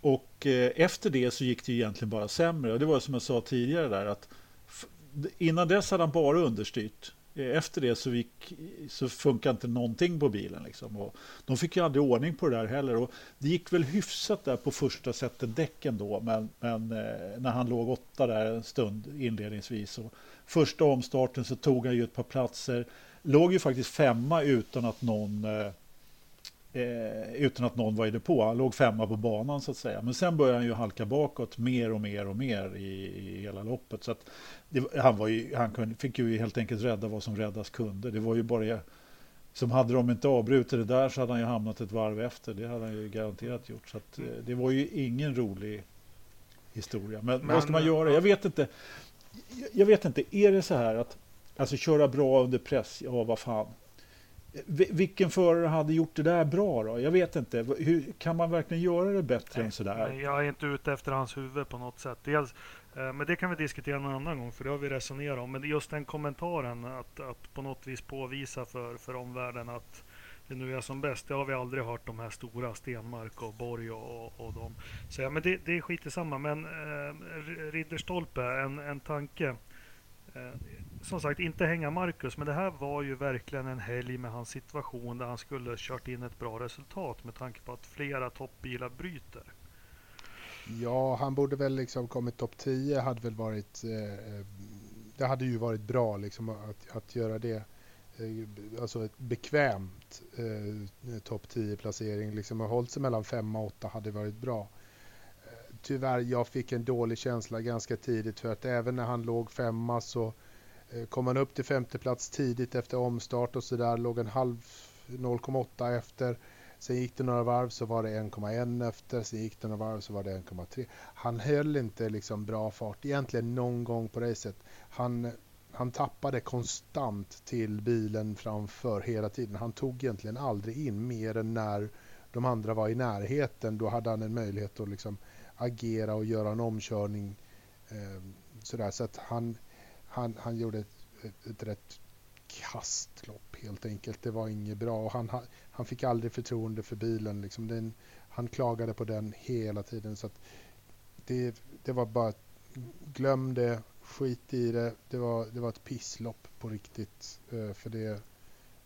Och eh, efter det så gick det ju egentligen bara sämre. Och det var som jag sa tidigare där att innan dess hade han bara understyrt. Eh, efter det så, gick, så funkar inte någonting på bilen. Liksom. Och de fick ju aldrig ordning på det där heller. Och det gick väl hyfsat där på första sättet däcken då. Men, men eh, när han låg åtta där en stund inledningsvis. Och första omstarten så tog han ju ett par platser. Låg ju faktiskt femma utan att någon eh, eh, utan att någon var i depå. Han låg femma på banan så att säga. Men sen började han ju halka bakåt mer och mer och mer i, i hela loppet. Så att det, han var ju, han kunde, fick ju helt enkelt rädda vad som räddas kunde. Det var ju bara som hade de inte avbrutit det där så hade han ju hamnat ett varv efter. Det hade han ju garanterat gjort. Så att, eh, det var ju ingen rolig historia. Men, Men- vad ska man göra? Jag vet inte. Jag vet inte. Är det så här att alltså köra bra under press? Ja, vad fan. Vilken förare hade gjort det där bra då? Jag vet inte. Hur, kan man verkligen göra det bättre än sådär? Nej, Jag är inte ute efter hans huvud på något sätt. Dels, eh, men det kan vi diskutera en annan gång, för det har vi resonerat om. Men just den kommentaren, att, att på något vis påvisa för, för omvärlden att det nu är som bäst. Det har vi aldrig hört de här stora, Stenmark och Borg och, och, och dem säga. Men det, det är skit samma. Men eh, Ridderstolpe, en, en tanke. Eh, som sagt, inte hänga Marcus, men det här var ju verkligen en helg med hans situation där han skulle kört in ett bra resultat med tanke på att flera toppbilar bryter. Ja, han borde väl liksom kommit topp 10 hade väl varit eh, eh, det hade ju varit bra liksom att, att göra det eh, alltså ett bekvämt eh, topp 10 placering liksom att hållit sig mellan 5 och 8 hade varit bra. Eh, tyvärr, jag fick en dålig känsla ganska tidigt för att även när han låg femma så eh, Eh, kom han upp till femte plats tidigt efter omstart och så där låg en halv 0,8 efter. Sen gick det några varv så var det 1,1 efter, sen gick det några varv så var det 1,3. Han höll inte liksom bra fart egentligen någon gång på racet. Han, han tappade konstant till bilen framför hela tiden. Han tog egentligen aldrig in mer än när de andra var i närheten. Då hade han en möjlighet att liksom agera och göra en omkörning. Eh, sådär. Så att han, han, han gjorde ett, ett, ett rätt kastlopp helt enkelt. Det var inget bra. Och han, han fick aldrig förtroende för bilen. Liksom. Den, han klagade på den hela tiden. Så att det, det var bara, glöm det, skit i det. Det var, det var ett pisslopp på riktigt. Eh, för det,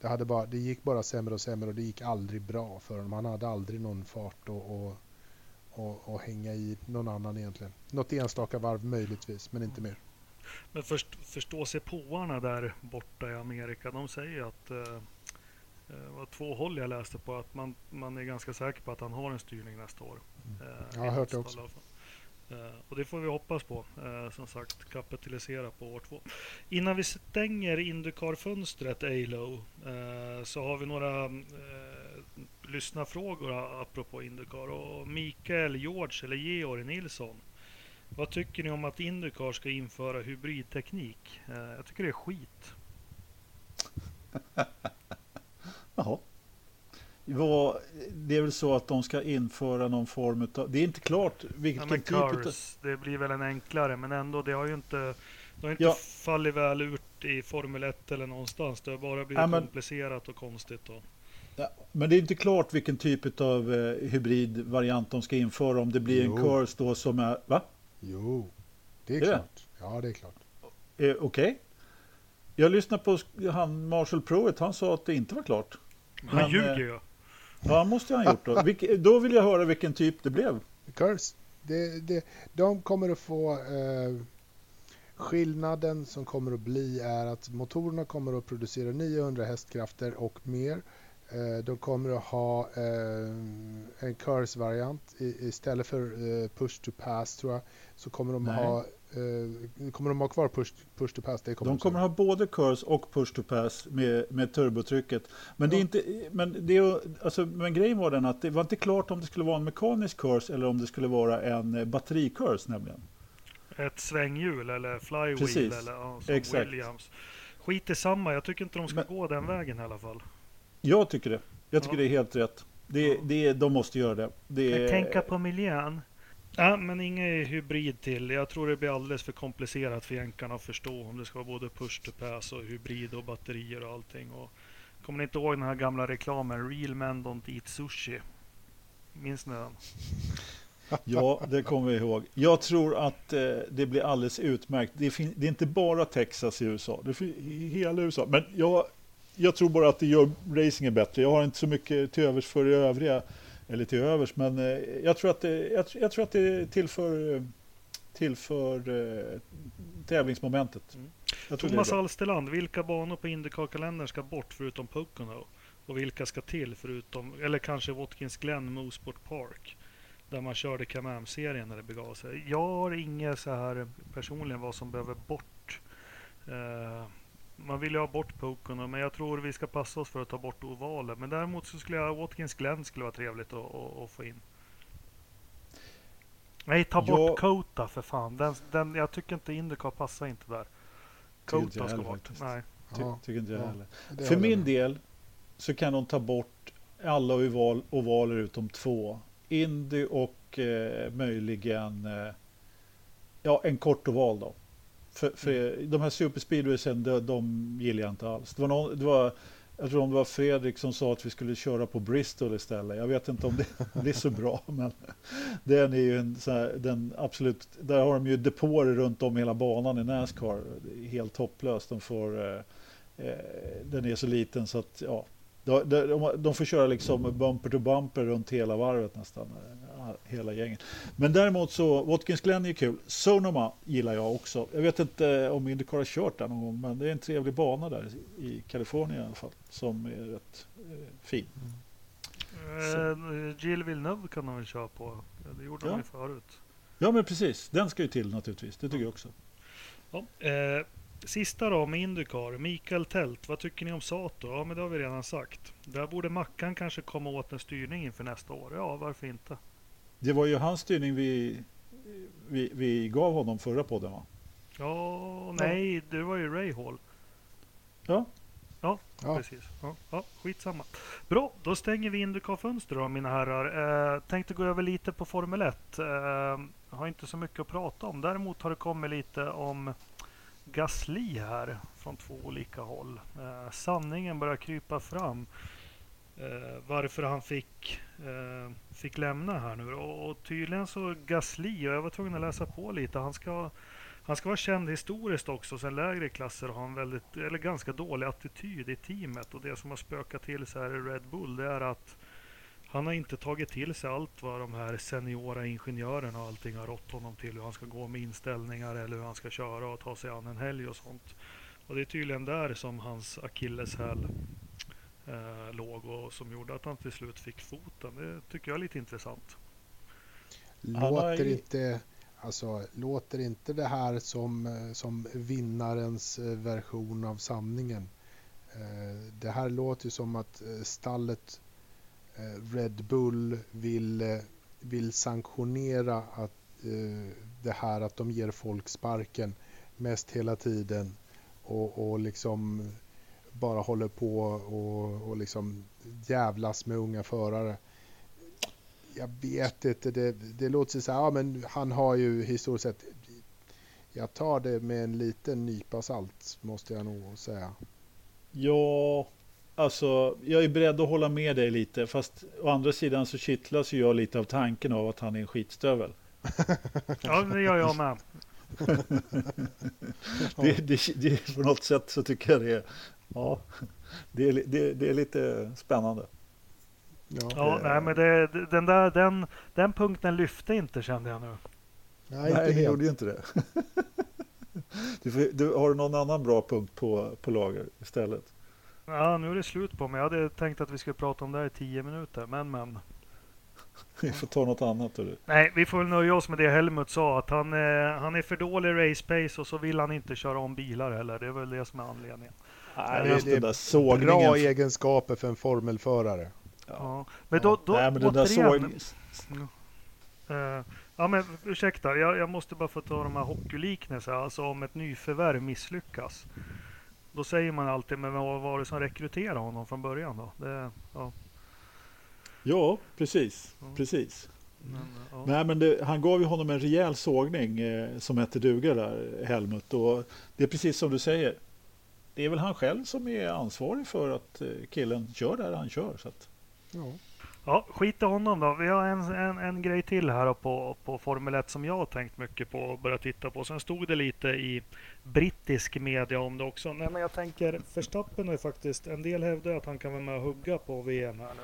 det, hade bara, det gick bara sämre och sämre och det gick aldrig bra för honom. Han hade aldrig någon fart och, och, och, och hänga i någon annan egentligen. Något enstaka varv möjligtvis, men inte mer. Men först, förstå sig påarna där borta i Amerika, de säger att eh, det var två håll jag läste på att man, man är ganska säker på att han har en styrning nästa år. Mm. Eh, Jag har hört det också. Eh, och det får vi hoppas på. Eh, som sagt, kapitalisera på år två. Innan vi stänger Indycar-fönstret, ALO, eh, så har vi några eh, lyssnarfrågor apropå Indycar. Och Mikael, George eller Georg Nilsson. Vad tycker ni om att Indycar ska införa hybridteknik? Eh, jag tycker det är skit. Jaha. Vad, det är väl så att de ska införa någon form av... Det är inte klart vilken Ja, typ av... Det blir väl en enklare, men ändå, det har ju inte, det har inte Ja. fallit väl ut i Formel 1 eller någonstans. Det har bara blivit Ja, men- komplicerat och konstigt. Och, Ja, men det är inte klart vilken typ av eh, hybridvariant de ska införa. Om det blir en Jo. Curse då som är... Va? Jo, det är Är det? klart. Ja, det är klart. Eh, Okej. Jag lyssnade på han Marshall Pruitt. Han sa att det inte var klart. han Men, ljuger eh, ju. Ja, måste han ha gjort då. Vilk, då vill jag höra vilken typ det blev. Curse. Det, det, de kommer att få eh, skillnaden som kommer att bli är att motorerna kommer att producera 900 hästkrafter och mer. Eh, de kommer att ha eh, en Curse-variant I, istället för eh, push to pass tror jag. Så kommer de Nej. ha eh, kommer de ha kvar push, push to pass. Det kommer De kommer ha både Curse och Push to Pass med, med turbotrycket. Men, det är Ja. inte, men, det är, alltså, men grejen var den att det var inte klart om det skulle vara en mekanisk Curse eller om det skulle vara en batteri-Curse nämligen. Ett svänghjul eller flywheel Precis. eller ja, som Exakt. Williams. Skit i samma. Jag tycker inte de ska Men- gå den vägen i alla fall. Jag tycker det. Jag tycker Ja. det är helt rätt. Det, Ja. det, de måste göra det. det är, Tänka på miljön. Ja, men ingen hybrid till. Jag tror det blir alldeles för komplicerat för jänkarna att förstå om det ska vara både push to pass och hybrid och batterier och allting. Och kommer ni inte ihåg den här gamla reklamen Real men don't eat sushi? Minns ni den? Ja, det kommer vi ihåg. Jag tror att eh, det blir alldeles utmärkt. Det, det är inte bara Texas i USA, det är hela USA. Men jag, jag tror bara att det gör racingen bättre. Jag har inte så mycket till övers för det övriga, eller till övers, men eh, jag, tror att det, jag, jag tror att det tillför, eh, tillför eh, tävlingsmomentet. Mm. Jag Thomas bra. Alsteland, vilka banor på Indycar-kalendern ska bort förutom Pocono? Och vilka ska till förutom, eller kanske Watkins Glen Mosport Park? Där man körde Kamam-serien när det begav sig. Jag har inget så här personligen vad som behöver bort. Eh, man vill ju ha bort Pocono, men jag tror vi ska passa oss för att ta bort ovalen. Men däremot så skulle jag, Watkins Glen skulle vara trevligt att, att, att få in. Nej, ta bort Jag- Kota för fan. Den, den, jag tycker inte Indycar passar inte där. Kota ska bort. faktiskt. Nej. Ty, Ja, tycker inte jag ja. heller. det För min med. del så kan de ta bort alla oval, ovaler utom två. Indy och eh, möjligen eh, ja, en kort oval då. För, för de här superspeedwaysen, de, de gillar jag inte alls. Det var någon, det var, jag tror om det var Fredrik som sa att vi skulle köra på Bristol istället. Jag vet inte om det, är så bra, men den är ju en så här, den absolut, där har de ju depåer runt om hela banan i Nascar. Helt hopplöst. De får, eh, eh, den är så liten så att ja, de, de, de får köra liksom bumper to bumper runt hela varvet nästan. Hela gänget. Men däremot så, Watkins Glen är kul. Sonoma gillar jag också. Jag vet inte om Indycar har kört där någon gång, men det är en trevlig bana där i Kalifornien i alla fall. Som är rätt eh, fin. Eh, Jill Villeneuve kan de väl köra på. Det gjorde Ja. de ju förut. Ja men precis, den ska ju till naturligtvis. Det tycker jag också. Ja, eh, sista då med Indycar. Mikael Tält, vad tycker ni om Sato? Ja, men det har vi redan sagt. Där borde Mackan kanske komma åt en styrning inför nästa år. Ja, varför inte? Det var ju hans styrning vi, vi, vi gav honom förra podden va? Ja, nej, det var ju Ray Hall. Ja, Ja, Precis. Ja, ja, skitsamma. Bra, då stänger vi Indycar-fönster då mina herrar. Eh, tänkte gå över lite på Formel 1. Eh, har inte så mycket att prata om. Däremot har det kommit lite om Gasly här från två olika håll. Eh, sanningen börjar krypa fram. Eh, varför han fick, eh, fick lämna här nu. Och, och tydligen så Gasly, och jag var tvungen att läsa på lite, han ska han ska vara känd historiskt också sen lägre klasser och ha en väldigt, eller ganska dålig attityd i teamet. Och det som har spökat till sig här i Red Bull det är att han har inte tagit till sig allt vad de här seniora ingenjörerna och allting har rått honom till. Hur han ska gå med inställningar eller hur han ska köra och ta sig an en helg och sånt. Och det är tydligen där som hans akilleshäl eh, låg och som gjorde att han till slut fick foten. Det tycker jag är lite intressant. Låter inte, alltså, låter inte det här som, eh, som vinnarens eh, version av sanningen? Eh, det här låter ju som att stallet Red Bull vill, vill sanktionera att det här att de ger folk sparken mest hela tiden och, och liksom bara håller på och, och liksom jävlas med unga förare. Jag vet inte, det, det låter så här, ja men han har ju historiskt sett, jag tar det med en liten nypa salt måste jag nog säga. Ja, alltså jag är beredd att hålla med dig lite, fast å andra sidan så kittlas ju jag lite av tanken av att han är en skitstövel. ja, det gör jag med. det, det, det, på något sätt så tycker jag det är, ja, det är, det, det är lite spännande. Ja, ja nej, men det, den, där, den, den punkten lyfte inte kände jag nu. Nej, nej det gjorde ju inte det. Du, får, du, har du någon annan bra punkt på, på lager istället? Ja, nu är det slut på mig. Jag hade tänkt att vi skulle prata om det här i tio minuter, men men. Vi får ta något annat. Du. Nej, vi får väl nöja oss med det Helmut sa. Att han, eh, han är för dålig race pace och så vill han inte köra om bilar heller. Det är väl det som är anledningen. Nej, det, det där sågningen. Bra egenskaper för en formelförare. Ja. ja. Men då, då Nej, men det där såg... Uh, ja, men ursäkta, jag, jag, måste bara få ta de här hockeyliknelserna. Alltså om ett nyförvärv misslyckas. Då säger man alltid, men vad var det som rekryterade honom från början då? Det, ja. Ja, precis. Ja. precis. Men, ja. Nej, men det, han gav ju honom en rejäl sågning eh, som hette duga där, Helmut. Och det är precis som du säger. Det är väl han själv som är ansvarig för att eh, killen kör där han kör. Så att... ja. ja, skit i honom då. Vi har en, en, en grej till här på, på Formel 1 som jag har tänkt mycket på och börjat titta på. Sen stod det lite i brittisk media om det också. Nej, men jag tänker, Verstappen har ju faktiskt, en del hävdar att han kan vara med och hugga på VM här nu.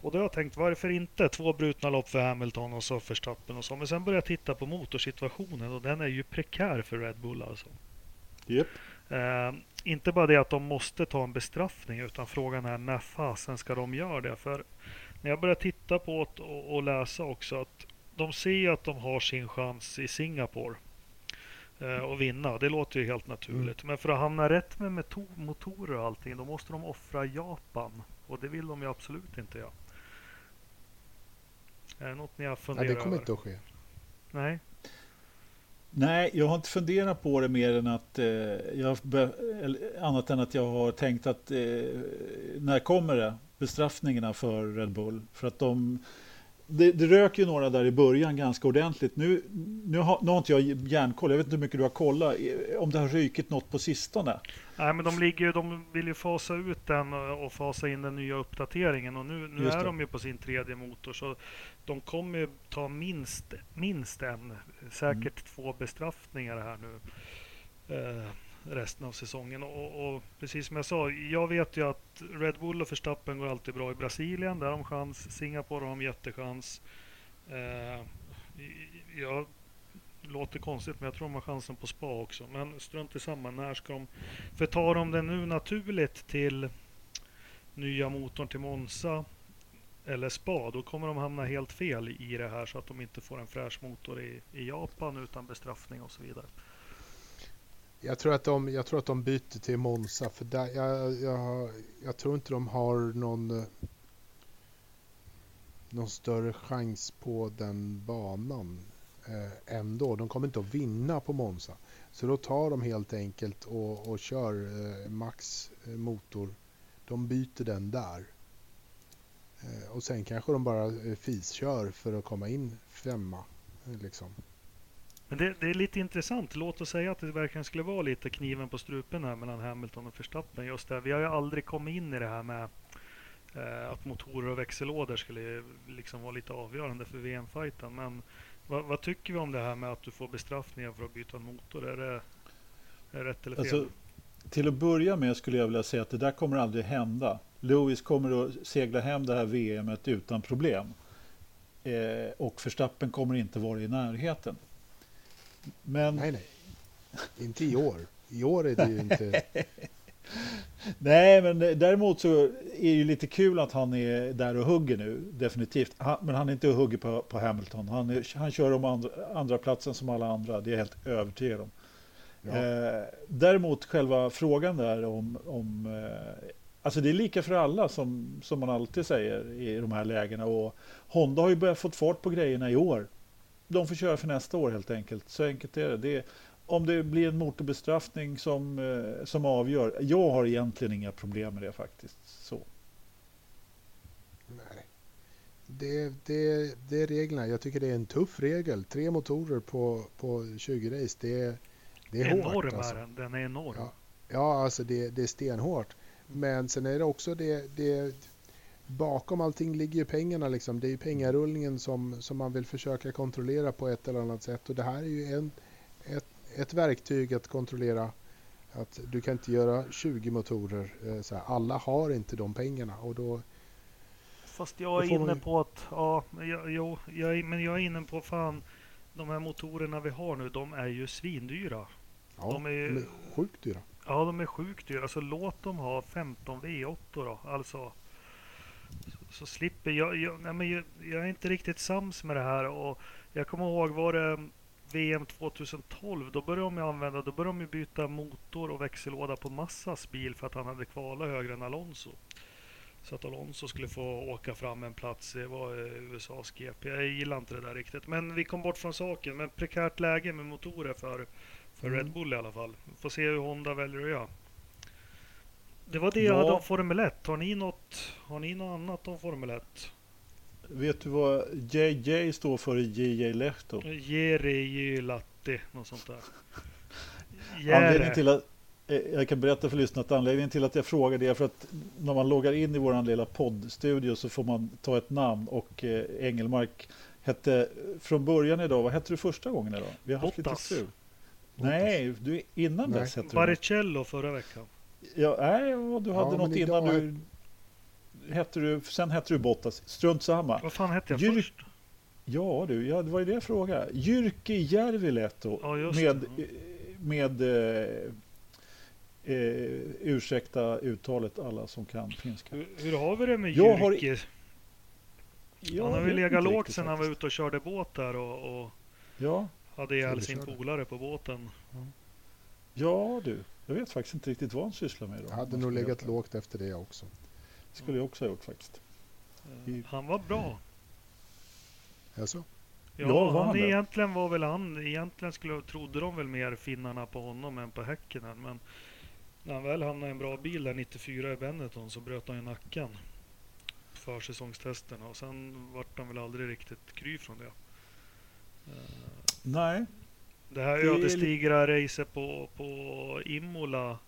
Och då har jag tänkt, varför inte? Två brutna lopp för Hamilton och så Verstappen och så. Men sen börjar jag titta på motorsituationen och den är ju prekär för Red Bull alltså. Yep. Eh, inte bara det att de måste ta en bestraffning utan frågan är när fasen ska de göra det? För när jag börjar titta på det och, och läsa också att de ser att de har sin chans i Singapore eh, att vinna. Det låter ju helt naturligt. Mm. Men för att hamna rätt med motorer och allting då måste de offra Japan. Och det vill de ju absolut inte göra. Är det något ni har funderat över? Nej, det kommer över? inte att ske. Nej. Nej, jag har inte funderat på det mer än att eh, jag, annat än att jag har tänkt att eh, när kommer det bestraffningarna för Red Bull? För att de det, det rök ju några där i början ganska ordentligt. Nu, nu, har, nu har inte jag järnkoll, jag vet inte hur mycket du har kollat, om det har rykit något på sistone. Nej, men de, ligger, de vill ju fasa ut den och fasa in den nya uppdateringen och nu, nu är de ju på sin tredje motor så de kommer ju ta minst, minst en, säkert mm. två bestraffningar här nu. Eh, resten av säsongen. Och, och, precis som jag sa, jag vet ju att Red Bull och Verstappen går alltid bra i Brasilien. Där har de chans. Singapore har de jättechans. Eh, jag låter konstigt, men jag tror de har chansen på spa också. Men strunt i samma, när ska de... För tar de det nu naturligt till nya motorn till Monza eller spa, då kommer de hamna helt fel i det här så att de inte får en fräsch motor i, i Japan utan bestraffning och så vidare. Jag tror att de, jag tror att de byter till Monza för där, jag, jag, jag tror inte de har någon, någon större chans på den banan eh, ändå. De kommer inte att vinna på Monza. Så då tar de helt enkelt och, och kör eh, Max eh, motor. De byter den där. Eh, och sen kanske de bara eh, fiskör för att komma in femma. Liksom. Men det, det, är lite intressant. Låt oss säga att det verkligen skulle vara lite kniven på strupen här mellan Hamilton och Verstappen. Just det, vi har ju aldrig kommit in i det här med eh, att motorer och växellådor skulle liksom vara lite avgörande för VM-fighten. Men vad, vad, tycker vi om det här med att du får bestraffningar för att byta en motor? Är det, är det rätt eller fel? Alltså, till att börja med skulle jag vilja säga att det där kommer aldrig hända. Lewis kommer att segla hem det här VMet utan problem. Eh, och Verstappen kommer inte vara i närheten. Men... Nej, nej. Inte i år. I år är det ju inte... Nej, men däremot så är det ju lite kul att han är där och hugger nu, definitivt. Han, men han är inte och hugger på, på Hamilton. Han, är, han kör om andra, andra platsen som alla andra, det är jag helt övertygad om. Ja. Eh, däremot själva frågan där om, om eh, Alltså det är lika för alla som, som man alltid säger i de här lägena. Och Honda har ju börjat få fart på grejerna i år. De får köra för nästa år helt enkelt. Så enkelt är det. det är, om det blir en motorbestraffning som, eh, som avgör. Jag har egentligen inga problem med det faktiskt. Så. Nej. Det, det, det är reglerna. Jag tycker det är en tuff regel. Tre motorer på, på 20 race. Det, det är enorm hårt. Alltså. är den. Den är enorm. Ja, ja alltså det, det är stenhårt. Men sen är det också det, det bakom allting ligger ju pengarna liksom. Det är ju pengarullningen som, som man vill försöka kontrollera på ett eller annat sätt. Och det här är ju en, ett, ett verktyg att kontrollera att du kan inte göra 20 motorer. Eh, så här. Alla har inte de pengarna och då Fast jag är inne man... på att, ja, jag, jag, jag, men jag är inne på fan, de här motorerna vi har nu, de är ju svindyra. Ja, de är, är sjukt dyra. Ja, de är sjukt dyra. Alltså, låt dem ha 15 V8 då. Alltså, så, så slipper jag. Jag, nej, men jag, jag, är inte riktigt sams med det här. Och jag kommer ihåg, var det VM 2012? Då började de använda, då började de byta motor och växellåda på Massas bil för att han hade kvalat högre än Alonso. Så att Alonso skulle få åka fram en plats. Det var eh, USAs GP. Jag gillar inte det där riktigt. Men vi kom bort från saken. Men prekärt läge med motorer för för mm. Red Bull i alla fall. Får se hur Honda väljer att göra. Det var det ja. jag hade om Formel 1. Har ni, något, har ni något annat om Formel 1? Vet du vad JJ står för i JJ Lehto? Jerry Latte, något sånt där. Anledningen till att, eh, jag kan berätta för lyssnarna att anledningen till att jag frågar det är för att när man loggar in i vår lilla poddstudio så får man ta ett namn och eh, Engelmark hette från början idag, vad hette du första gången idag? Vi har haft lite strul. Nej, du, innan nej. dess hette du Baricello förra veckan. Ja, nej, du hade ja, något innan du... Hette du... Sen hette du Bottas. Strunt samma. Vad fan hette jag Jyr... först? Ja du, ja, det var ju det jag frågade. Jyrki Järviletto ja, med, det. med eh, eh, ursäkta uttalet alla som kan finska. Hur, hur har vi det med Jyrki? Har... Ja, han har väl legat lågt sen han var ute och körde båt där och, och... Ja, hade ihjäl sin polare på båten. Ja du, jag vet faktiskt inte riktigt vad han sysslar med. Då. Jag hade nog legat lågt efter det också. Det skulle jag också ha gjort faktiskt. I... Han var bra. Alltså? Ja, ja var han, han egentligen var väl han. Egentligen skulle, trodde de väl mer finnarna på honom än på Häckenen. Men när han väl hamnade i en bra bil där 94 i Benetton så bröt han ju nacken. Försäsongstesterna och sen vart han väl aldrig riktigt kry från det. Nej. Det här ödesdigra lite... racet på, på Imola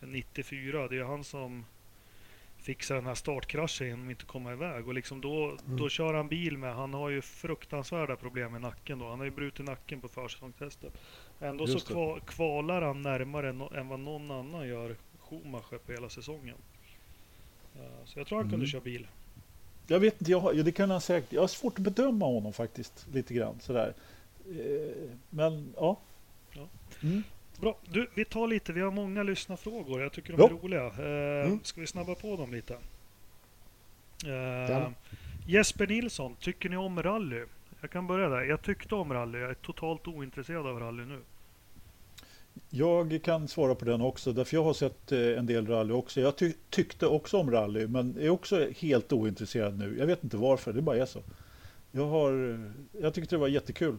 94. Det är han som fixar den här startkraschen genom att inte komma iväg. Och liksom då, mm. då kör han bil med. Han har ju fruktansvärda problem med nacken då. Han har ju brutit nacken på försäsongstestet. Ändå Just så kval, kvalar han närmare no, än vad någon annan gör Schumacher på hela säsongen. Uh, så jag tror han kunde mm. köra bil. Jag vet inte, jag det kan han säkert. Jag har svårt att bedöma honom faktiskt lite grann sådär. Eh, men ja. ja. Mm. Bra, du, vi tar lite. Vi har många lyssnarfrågor. Jag tycker de är roliga. Eh, mm. Ska vi snabba på dem lite? Eh, Jesper Nilsson, tycker ni om rally? Jag kan börja där. Jag tyckte om rally. Jag är totalt ointresserad av rally nu. Jag kan svara på den också, därför jag har sett eh, en del rally också. Jag ty tyckte också om rally, men är också helt ointresserad nu. Jag vet inte varför, det bara är så. Jag, har, jag tyckte det var jättekul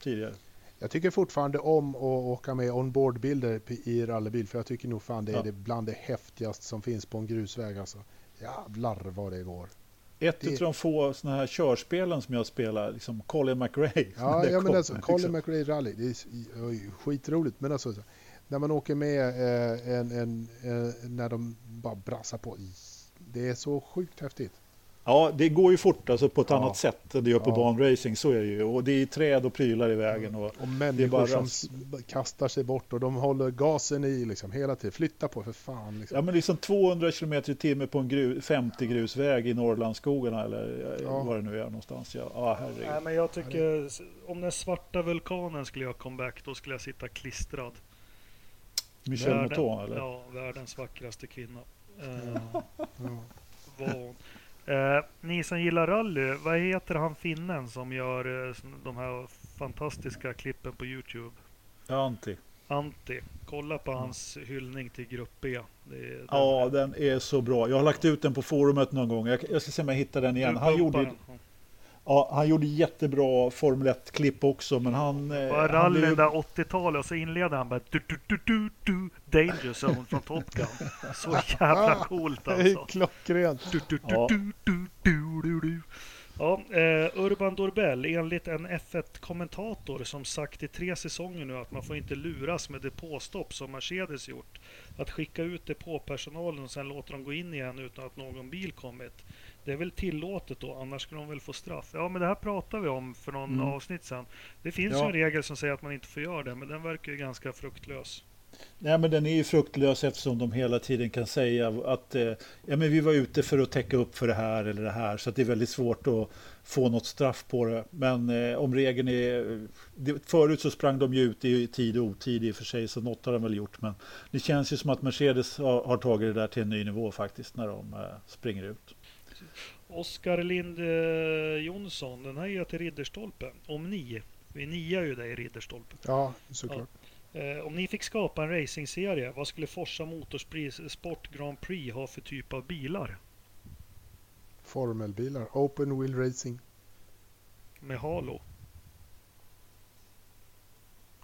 tidigare. Jag tycker fortfarande om att åka med onboardbilder i rallybil, för jag tycker nog fan det är ja. det bland det häftigaste som finns på en grusväg. Alltså. Jävlar vad det går. Ett det... av de få såna här körspelen som jag spelar, liksom Colin McRae. Ja, ja men alltså Colin liksom. McRae Rally, det är skitroligt. Men alltså, när man åker med eh, en, en, en, när de bara brassar på. Det är så sjukt häftigt. Ja, det går ju fort alltså på ett Ja. annat sätt än det gör på Ja. banracing. Så är det ju. Och det är träd och prylar i vägen. Och, Och människor bara som kastar sig bort och de håller gasen i liksom hela tiden. Flytta på för fan. Liksom. ja, men liksom 200 km i timmen på en gru, 50 grusväg i Norrlandsskogarna eller eh, Ja. var det nu är någonstans. Ja, ja herregud. Nej, men jag tycker om den svarta vulkanen skulle göra comeback, då skulle jag sitta klistrad. Michel Världen- Mouton eller? Ja, världens vackraste kvinna. Ja. var hon. Eh, ni som gillar rally, vad heter han finnen som gör eh, de här fantastiska klippen på Youtube? Anti. Antti. Kolla på hans hyllning till Grupp B. Det är, den- Ja, den är så bra. Jag har lagt ut den på forumet någon gång. Jag, jag ska se om jag hittar den igen. Du Han gjorde, den. Ja. han gjorde jättebra Formel 1-klipp också, men han... eh, Bara han rallyn blev- där 80-talet och så inleder han bara du, du, du, du, du, Danger Zone från Top Gun. Så jävla coolt Det är alltså. klockrent. Du, du, du, Ja. du, du, du, du, du. Ja, eh, Urban Dorbell, enligt en F1-kommentator som sagt i tre säsonger nu att man får inte luras med depåstopp som Mercedes gjort. Att skicka ut depåpersonalen och sen låta dem gå in igen utan att någon bil kommit. Det är väl tillåtet då, annars skulle de väl få straff. Ja, men det här pratade vi om för någon Mm. avsnitt sedan. Det finns Ja. ju en regel som säger att man inte får göra det, men den verkar ju ganska fruktlös. Nej, men den är ju fruktlös eftersom de hela tiden kan säga att eh, ja, men vi var ute för att täcka upp för det här eller det här. Så att det är väldigt svårt att få något straff på det. Men eh, om regeln är... Det, förut så sprang de ju ut i tid och otid i och för sig, så något har de väl gjort. Men det känns ju som att Mercedes har, har tagit det där till en ny nivå faktiskt när de eh, springer ut. Oskar Lind eh, Jonsson, den här är jag till Ridderstolpe. Om ni, vi niar ju dig i Ridderstolpe. Ja, såklart. Eh, om ni fick skapa en racingserie, vad skulle Forsa Motorsport Grand Prix ha för typ av bilar? Formelbilar. Open wheel racing. Med halo?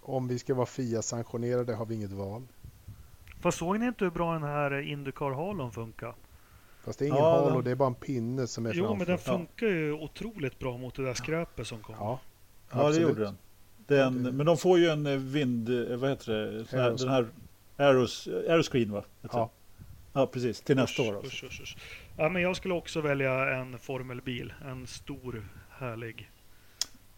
Om vi ska vara FIA-sanktionerade har vi inget val. Fast såg ni inte hur bra den här Indycar-halon funkar? Fast det är ingen Ja, halo, den- det är bara en pinne som är Jo, framför. men den funkar ju otroligt bra mot det där skräpet som kom. Ja, Ja, det gjorde den. den Men de får ju en eh, vind... eh, Vad heter det? Sån här, den här Aeros, Aeroscreen va? Ja. ja, precis. Till nästa Usch, år. Alltså. usch, usch, usch. Ja, men jag skulle också välja en formelbil. En stor, härlig.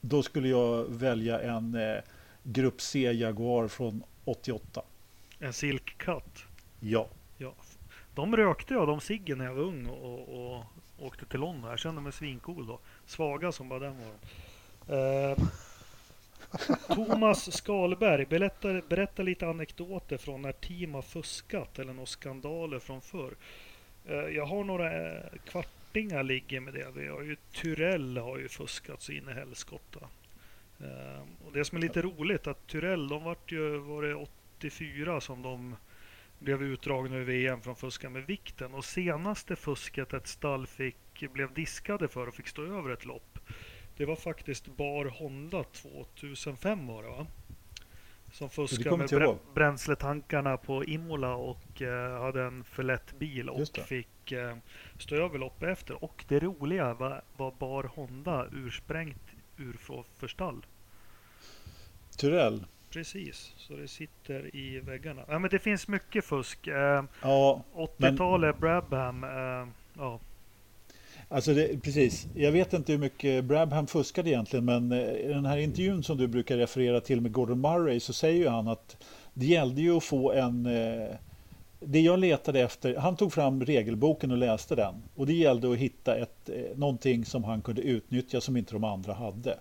Då skulle jag välja en eh, Grupp C Jaguar från 88. En Silk Cut. Ja. De rökte jag, de ciggen när jag var ung och, och åkte till London. Jag kände mig svincool då. Svaga som bara den var de. Eh, Thomas Skalberg, berätta, berätta lite anekdoter från när team har fuskat eller några skandaler från förr. Eh, jag har några eh, kvartingar ligger med det. Vi har ju Tyrell har ju fuskat så in i helskotta. Eh, och det som är lite roligt att Tyrell, de vart ju, var det 84 som de blev utdragna ur VM från fuska med vikten. Och senaste fusket ett stall fick, blev diskade för och fick stå över ett lopp. Det var faktiskt Bar Honda 2005 var det va? Som fuskade med ihåg. bränsletankarna på Imola och eh, hade en för lätt bil och fick eh, stå över loppet efter. Och det roliga var, var Bar Honda ursprängt ur för, stall. Tyrell. Precis, så det sitter i väggarna. Ja, men det finns mycket fusk. Eh, Ja, 80-talet, Brabham. Eh, ja. alltså det, precis. Jag vet inte hur mycket Brabham fuskade egentligen, men eh, i den här intervjun som du brukar referera till med Gordon Murray så säger ju han att det gällde ju att få en eh, det jag letade efter, han tog fram regelboken och läste den och det gällde att hitta ett, eh, någonting som han kunde utnyttja som inte de andra hade.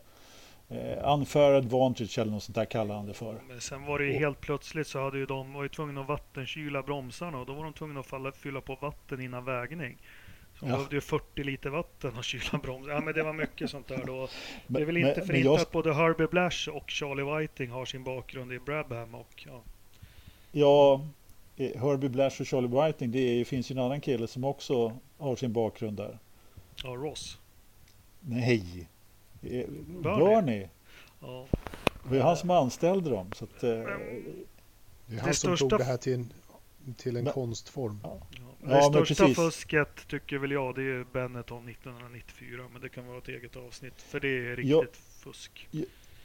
Eh, unfair advantage eller något sånt där kallar han det för. Men sen var det ju helt plötsligt så hade ju de var ju tvungna att vattenkyla bromsarna och då var de tvungna att falla, fylla på vatten innan vägning. Så de Ja. behövde ju 40 liter vatten och kyla bromsar. Ja men det var mycket sånt där då. Men- Det är väl men- inte för inte jag- att både Herbie Blash och Charlie Whiting har sin bakgrund i Brabham och ja. Ja, eh, Herbie Blash och Charlie Whiting, det är, finns ju en annan kille som också har sin bakgrund där. ja Ross. Nej, Eh, Bernie. Bernie. Ja. Det var ju han som anställde dem. Så att, eh, Det är Det han som största tog det här till en, till en Men- konstform. Ja. Ja, Det men största precis. fusket tycker väl jag det är Benetton 1994 men det kan vara ett eget avsnitt för det är riktigt Ja. fusk.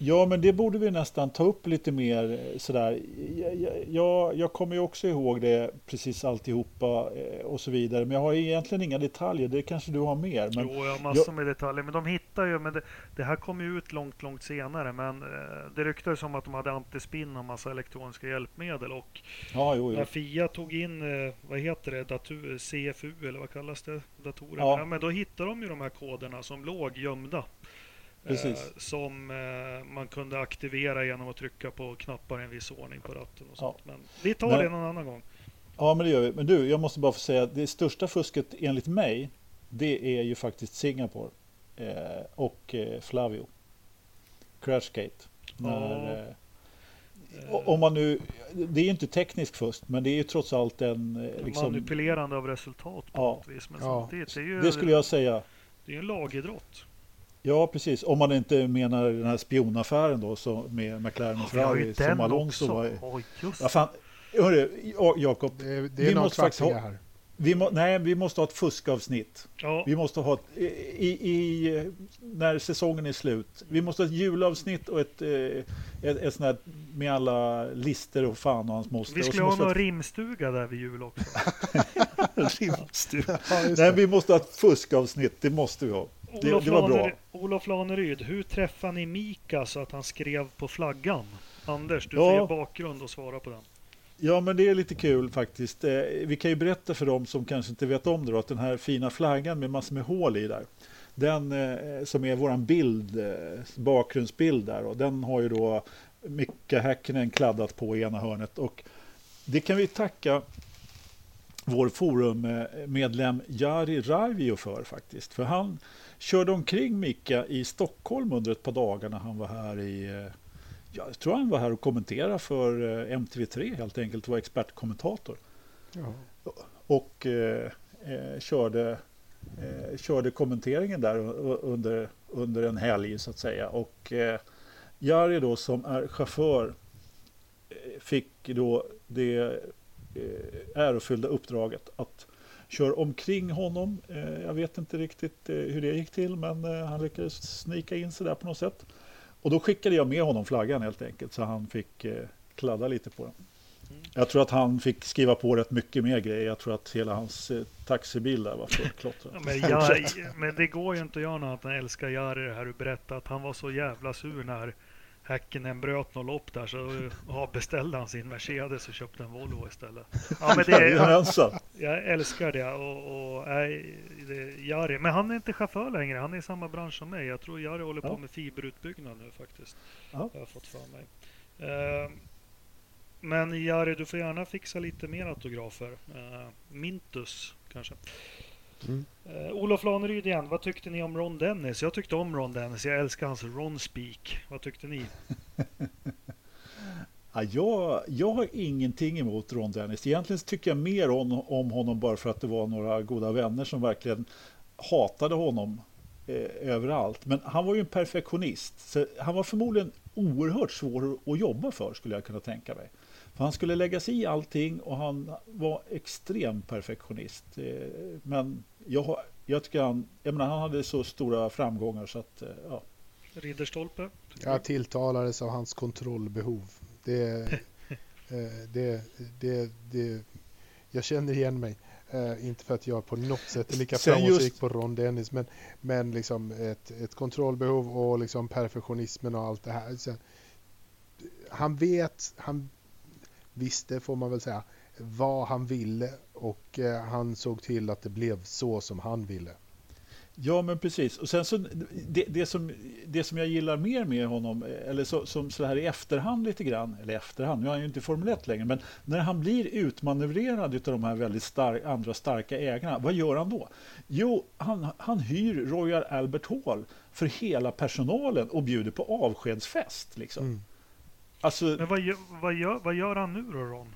Ja, men det borde vi nästan ta upp lite mer eh, sådär. Jag, jag, jag kommer ju också ihåg det precis alltihopa eh, och så vidare. Men jag har egentligen inga detaljer. Det kanske du har mer. Men jo, jag har massor jag... med detaljer. Men de hittar ju, men det, det, här kom ju ut långt, långt senare. Men eh, det ryktades om att de hade antispinn och massa elektroniska hjälpmedel. Och ja, jo, jo. när Fia tog in, vad heter det, dator, CFU eller vad kallas det? Datorer. Ja. men då hittade de ju de här koderna som låg gömda. Eh, som eh, man kunde aktivera genom att trycka på knappar i en viss ordning på ratten. Och sånt. Ja. Men vi tar men, det någon annan gång. Ja, men det gör vi. Men du, jag måste bara få säga att det största fusket enligt mig, det är ju faktiskt Singapore eh, och eh, Flavio. Crashgate. När, ja. eh, om man nu, det är ju inte teknisk fusk, men det är ju trots allt en... Liksom, Manipulerande av resultat på ja. något vis. Men ja. det, är ju, det skulle jag säga. Det är ju en lagidrott. Ja, precis. Om man inte menar den här spionaffären då så med McLaren och Ferrari ja, som Alonso också. var... Oh, just. Ja, fan. Hörru, Jakob. Det, det är vi måste faktiskt ha... här. Vi, må, nej, vi måste ha ett fuskavsnitt. Ja. Vi måste ha ett, i, i, när säsongen är slut. Vi måste ha ett julavsnitt och ett, ett, ett, ett sånt här med alla lister och fan och hans moster. Vi skulle ha någon ett... rimstuga där vid jul också. rimstuga. Ja, nej, vi måste ha ett fuskavsnitt. Det måste vi ha. Det, Olof, det var bra. Olof Laneryd, hur träffade ni Mika så att han skrev på flaggan? Anders, du får ja. ge bakgrund och svara på den. Ja, men det är lite kul faktiskt. Eh, vi kan ju berätta för dem som kanske inte vet om det då, att den här fina flaggan med massor med hål i där, den eh, som är våran bild, eh, bakgrundsbild där, och den har ju då Mika Häkkinen kladdat på i ena hörnet. Och det kan vi tacka vår forummedlem Jari Raivio för faktiskt. För han körde omkring Mika i Stockholm under ett par dagar när han var här i jag tror han var här och kommenterade för eh, MTV3 helt enkelt, var expertkommentator. Ja. Och eh, eh, körde, eh, körde kommenteringen där under, under en helg så att säga. Och eh, Jari då som är chaufför eh, fick då det eh, ärofyllda uppdraget att köra omkring honom. jag vet inte riktigt hur det gick till men han lyckades snika in sig där på något sätt. Och då skickade jag med honom flaggan helt enkelt så han fick eh, kladda lite på den. Mm. Jag tror att han fick skriva på rätt mycket mer grejer. Jag tror att hela hans eh, taxibil där var fullklottrad. Ja, men, jag, men det går ju inte att göra något annat än älska Jari det här du att han var så jävla sur när Häckenen bröt något lopp där så ja, beställde han sin Mercedes och köpte en Volvo istället. Ja, men det, jag, jag älskar det och, och nej, det, Jari. Men han är inte chaufför längre. Han är i samma bransch som mig. Jag tror Jari håller på med fiberutbyggnad nu faktiskt. Ja. Jag har fått för mig. Uh, men Jari, du får gärna fixa lite mer autografer. Uh, Mintus kanske. Mm. Uh, Olof Laneryd igen, vad tyckte ni om Ron Dennis? Jag tyckte om Ron Dennis, jag älskar hans Ron Speak. Vad tyckte ni? ja, jag, jag har ingenting emot Ron Dennis. Egentligen tycker jag mer om, om honom bara för att det var några goda vänner som verkligen hatade honom eh, överallt. Men han var ju en perfektionist. Så han var förmodligen oerhört svår att jobba för skulle jag kunna tänka mig. För han skulle lägga sig i allting och han var extrem perfektionist. Eh, men jag, jag tycker han, jag menar, han hade så stora framgångar så att, eh, ja. Ridderstolpe? Jag tilltalades av hans kontrollbehov. Det, eh, det, det, det, jag känner igen mig. Uh, inte för att jag på något sätt är lika framgångsrik just... på Ron Dennis, men, men liksom ett, ett kontrollbehov och liksom perfektionismen och allt det här. Så, han vet, han visste, får man väl säga, vad han ville och eh, han såg till att det blev så som han ville. Ja, men precis. Och sen så, det, det, som, det som jag gillar mer med honom, eller så, som så här i efterhand lite grann, eller efterhand, nu är han ju inte Formel 1 längre, men när han blir utmanövrerad av de här väldigt stark, andra starka ägarna, vad gör han då? Jo, han, han hyr Royal Albert Hall för hela personalen och bjuder på avskedsfest. Liksom. Mm. Alltså, Men vad gör, vad, gör, vad gör han nu då, Ron?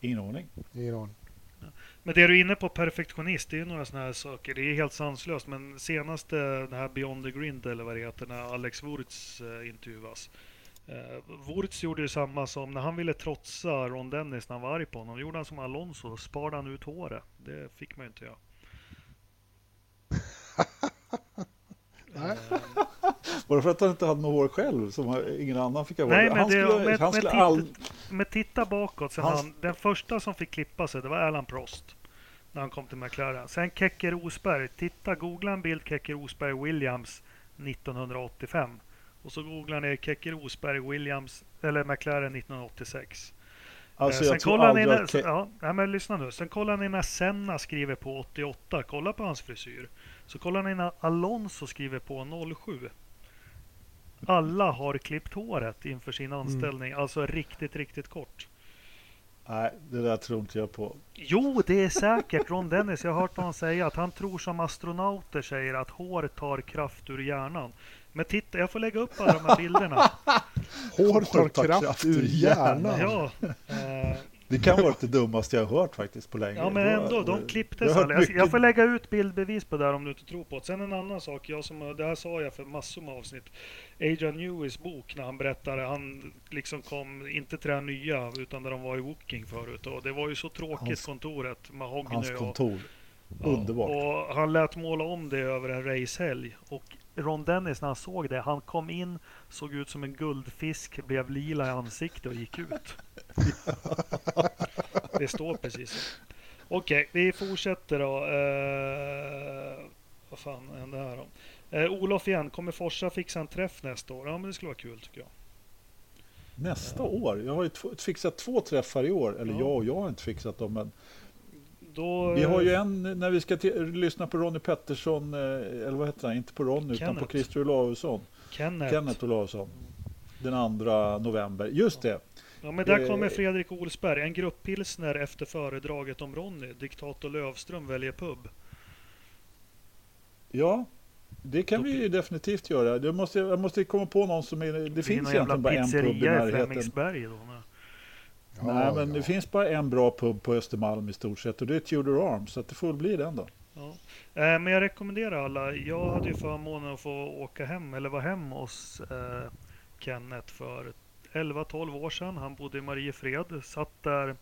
Ingen aning. Ingen aning. Men det du är inne på, perfektionist, det är några sådana här saker. Det är helt sanslöst. Men senaste, det här Beyond the Grind eller vad det heter, när Alex Wurz eh, intervjuas. Eh, Wurz gjorde ju samma som när han ville trotsa Ron Dennis när han var arg på honom. gjorde han som Alonso, sparade han ut håret. Det fick man ju inte göra. var Det för att han inte hade något hår själv som ingen annan fick ha? Nej, men han det- skulle, men- han men skulle titta- all... Men titta bakåt. Sen Hans- han, den första som fick klippa sig, det var Alan Prost. När han kom till McLaren. Sen Kekke Rosberg. Titta, googla en bild Kekke Rosberg Williams 1985. Och så googlar ni Kekke Rosberg Williams, eller McLaren 1986. Alltså Eh, Sen kollar ni när, ja, nej, men lyssna nu. Sen kollar ni när Senna skriver på 88. Kolla på hans frisyr. Så kollar ni när Alonso skriver på 07. Alla har klippt håret inför sin anställning. Alltså riktigt, riktigt kort. Nej, det där tror inte jag på. Jo, det är säkert Ron Dennis. Jag har hört honom säga att han tror som astronauter säger att hår tar kraft ur hjärnan. Men titta, jag får lägga upp alla de här bilderna. Hår tar kraft ur hjärnan. Ja, eh, Det kan vara det dummaste jag har hört faktiskt på länge. Ja men ändå, de klipptes aldrig. Jag, jag mycket- får lägga ut bildbevis på det här om du inte tror på det. Sen en annan sak, jag som, det här sa jag för massor med avsnitt. Adrian Newies bok när han berättade, han liksom kom inte till det här nya utan där de var i Woking förut. Och det var ju så tråkigt Hans- kontoret, mahogny Hans och, kontor. ja, Underbart. och han lät måla om det över en racehelg. Och Ron Dennis när han såg det, han kom in, såg ut som en guldfisk, blev lila i ansiktet och gick ut. det står precis så. Okej, vi fortsätter då. Eh, vad fan hände här då? Eh, Olof igen, kommer Forsa fixa en träff nästa år? Ja, men det skulle vara kul tycker jag. Nästa år? Jag har ju fixat två träffar i år. Eller Ja. jag och jag har inte fixat dem. Men Då, vi har ju eh, en när vi ska lyssna på Ronny Pettersson. eh, Eller vad heter han? Inte på Ronny utan på Kenneth. Christer Olausson. Kenneth. Kenneth Olausson. Den 2 november. Just det. Ja, men där Eh, kommer Fredrik Olsberg. En grupppilsner efter föredraget om Ronny. Diktator Lövström väljer pub. Ja, det kan Då vi ju definitivt göra. Det måste, jag måste komma på någon som är... Det Det är finns någon jävla egentligen bara en pub i pizzeria i närheten. Flemingsberg då. Nej. Nej, men ja. det finns bara en bra pub på Östermalm i stort sett och det är Tudor Arms. Så att det får bli den då. Ja. Eh, Men jag rekommenderar alla. Jag hade ju förmånen att få åka hem eller vara hem hos eh, Kenneth för 11-12 år sedan. Han bodde i Mariefred. Satt där.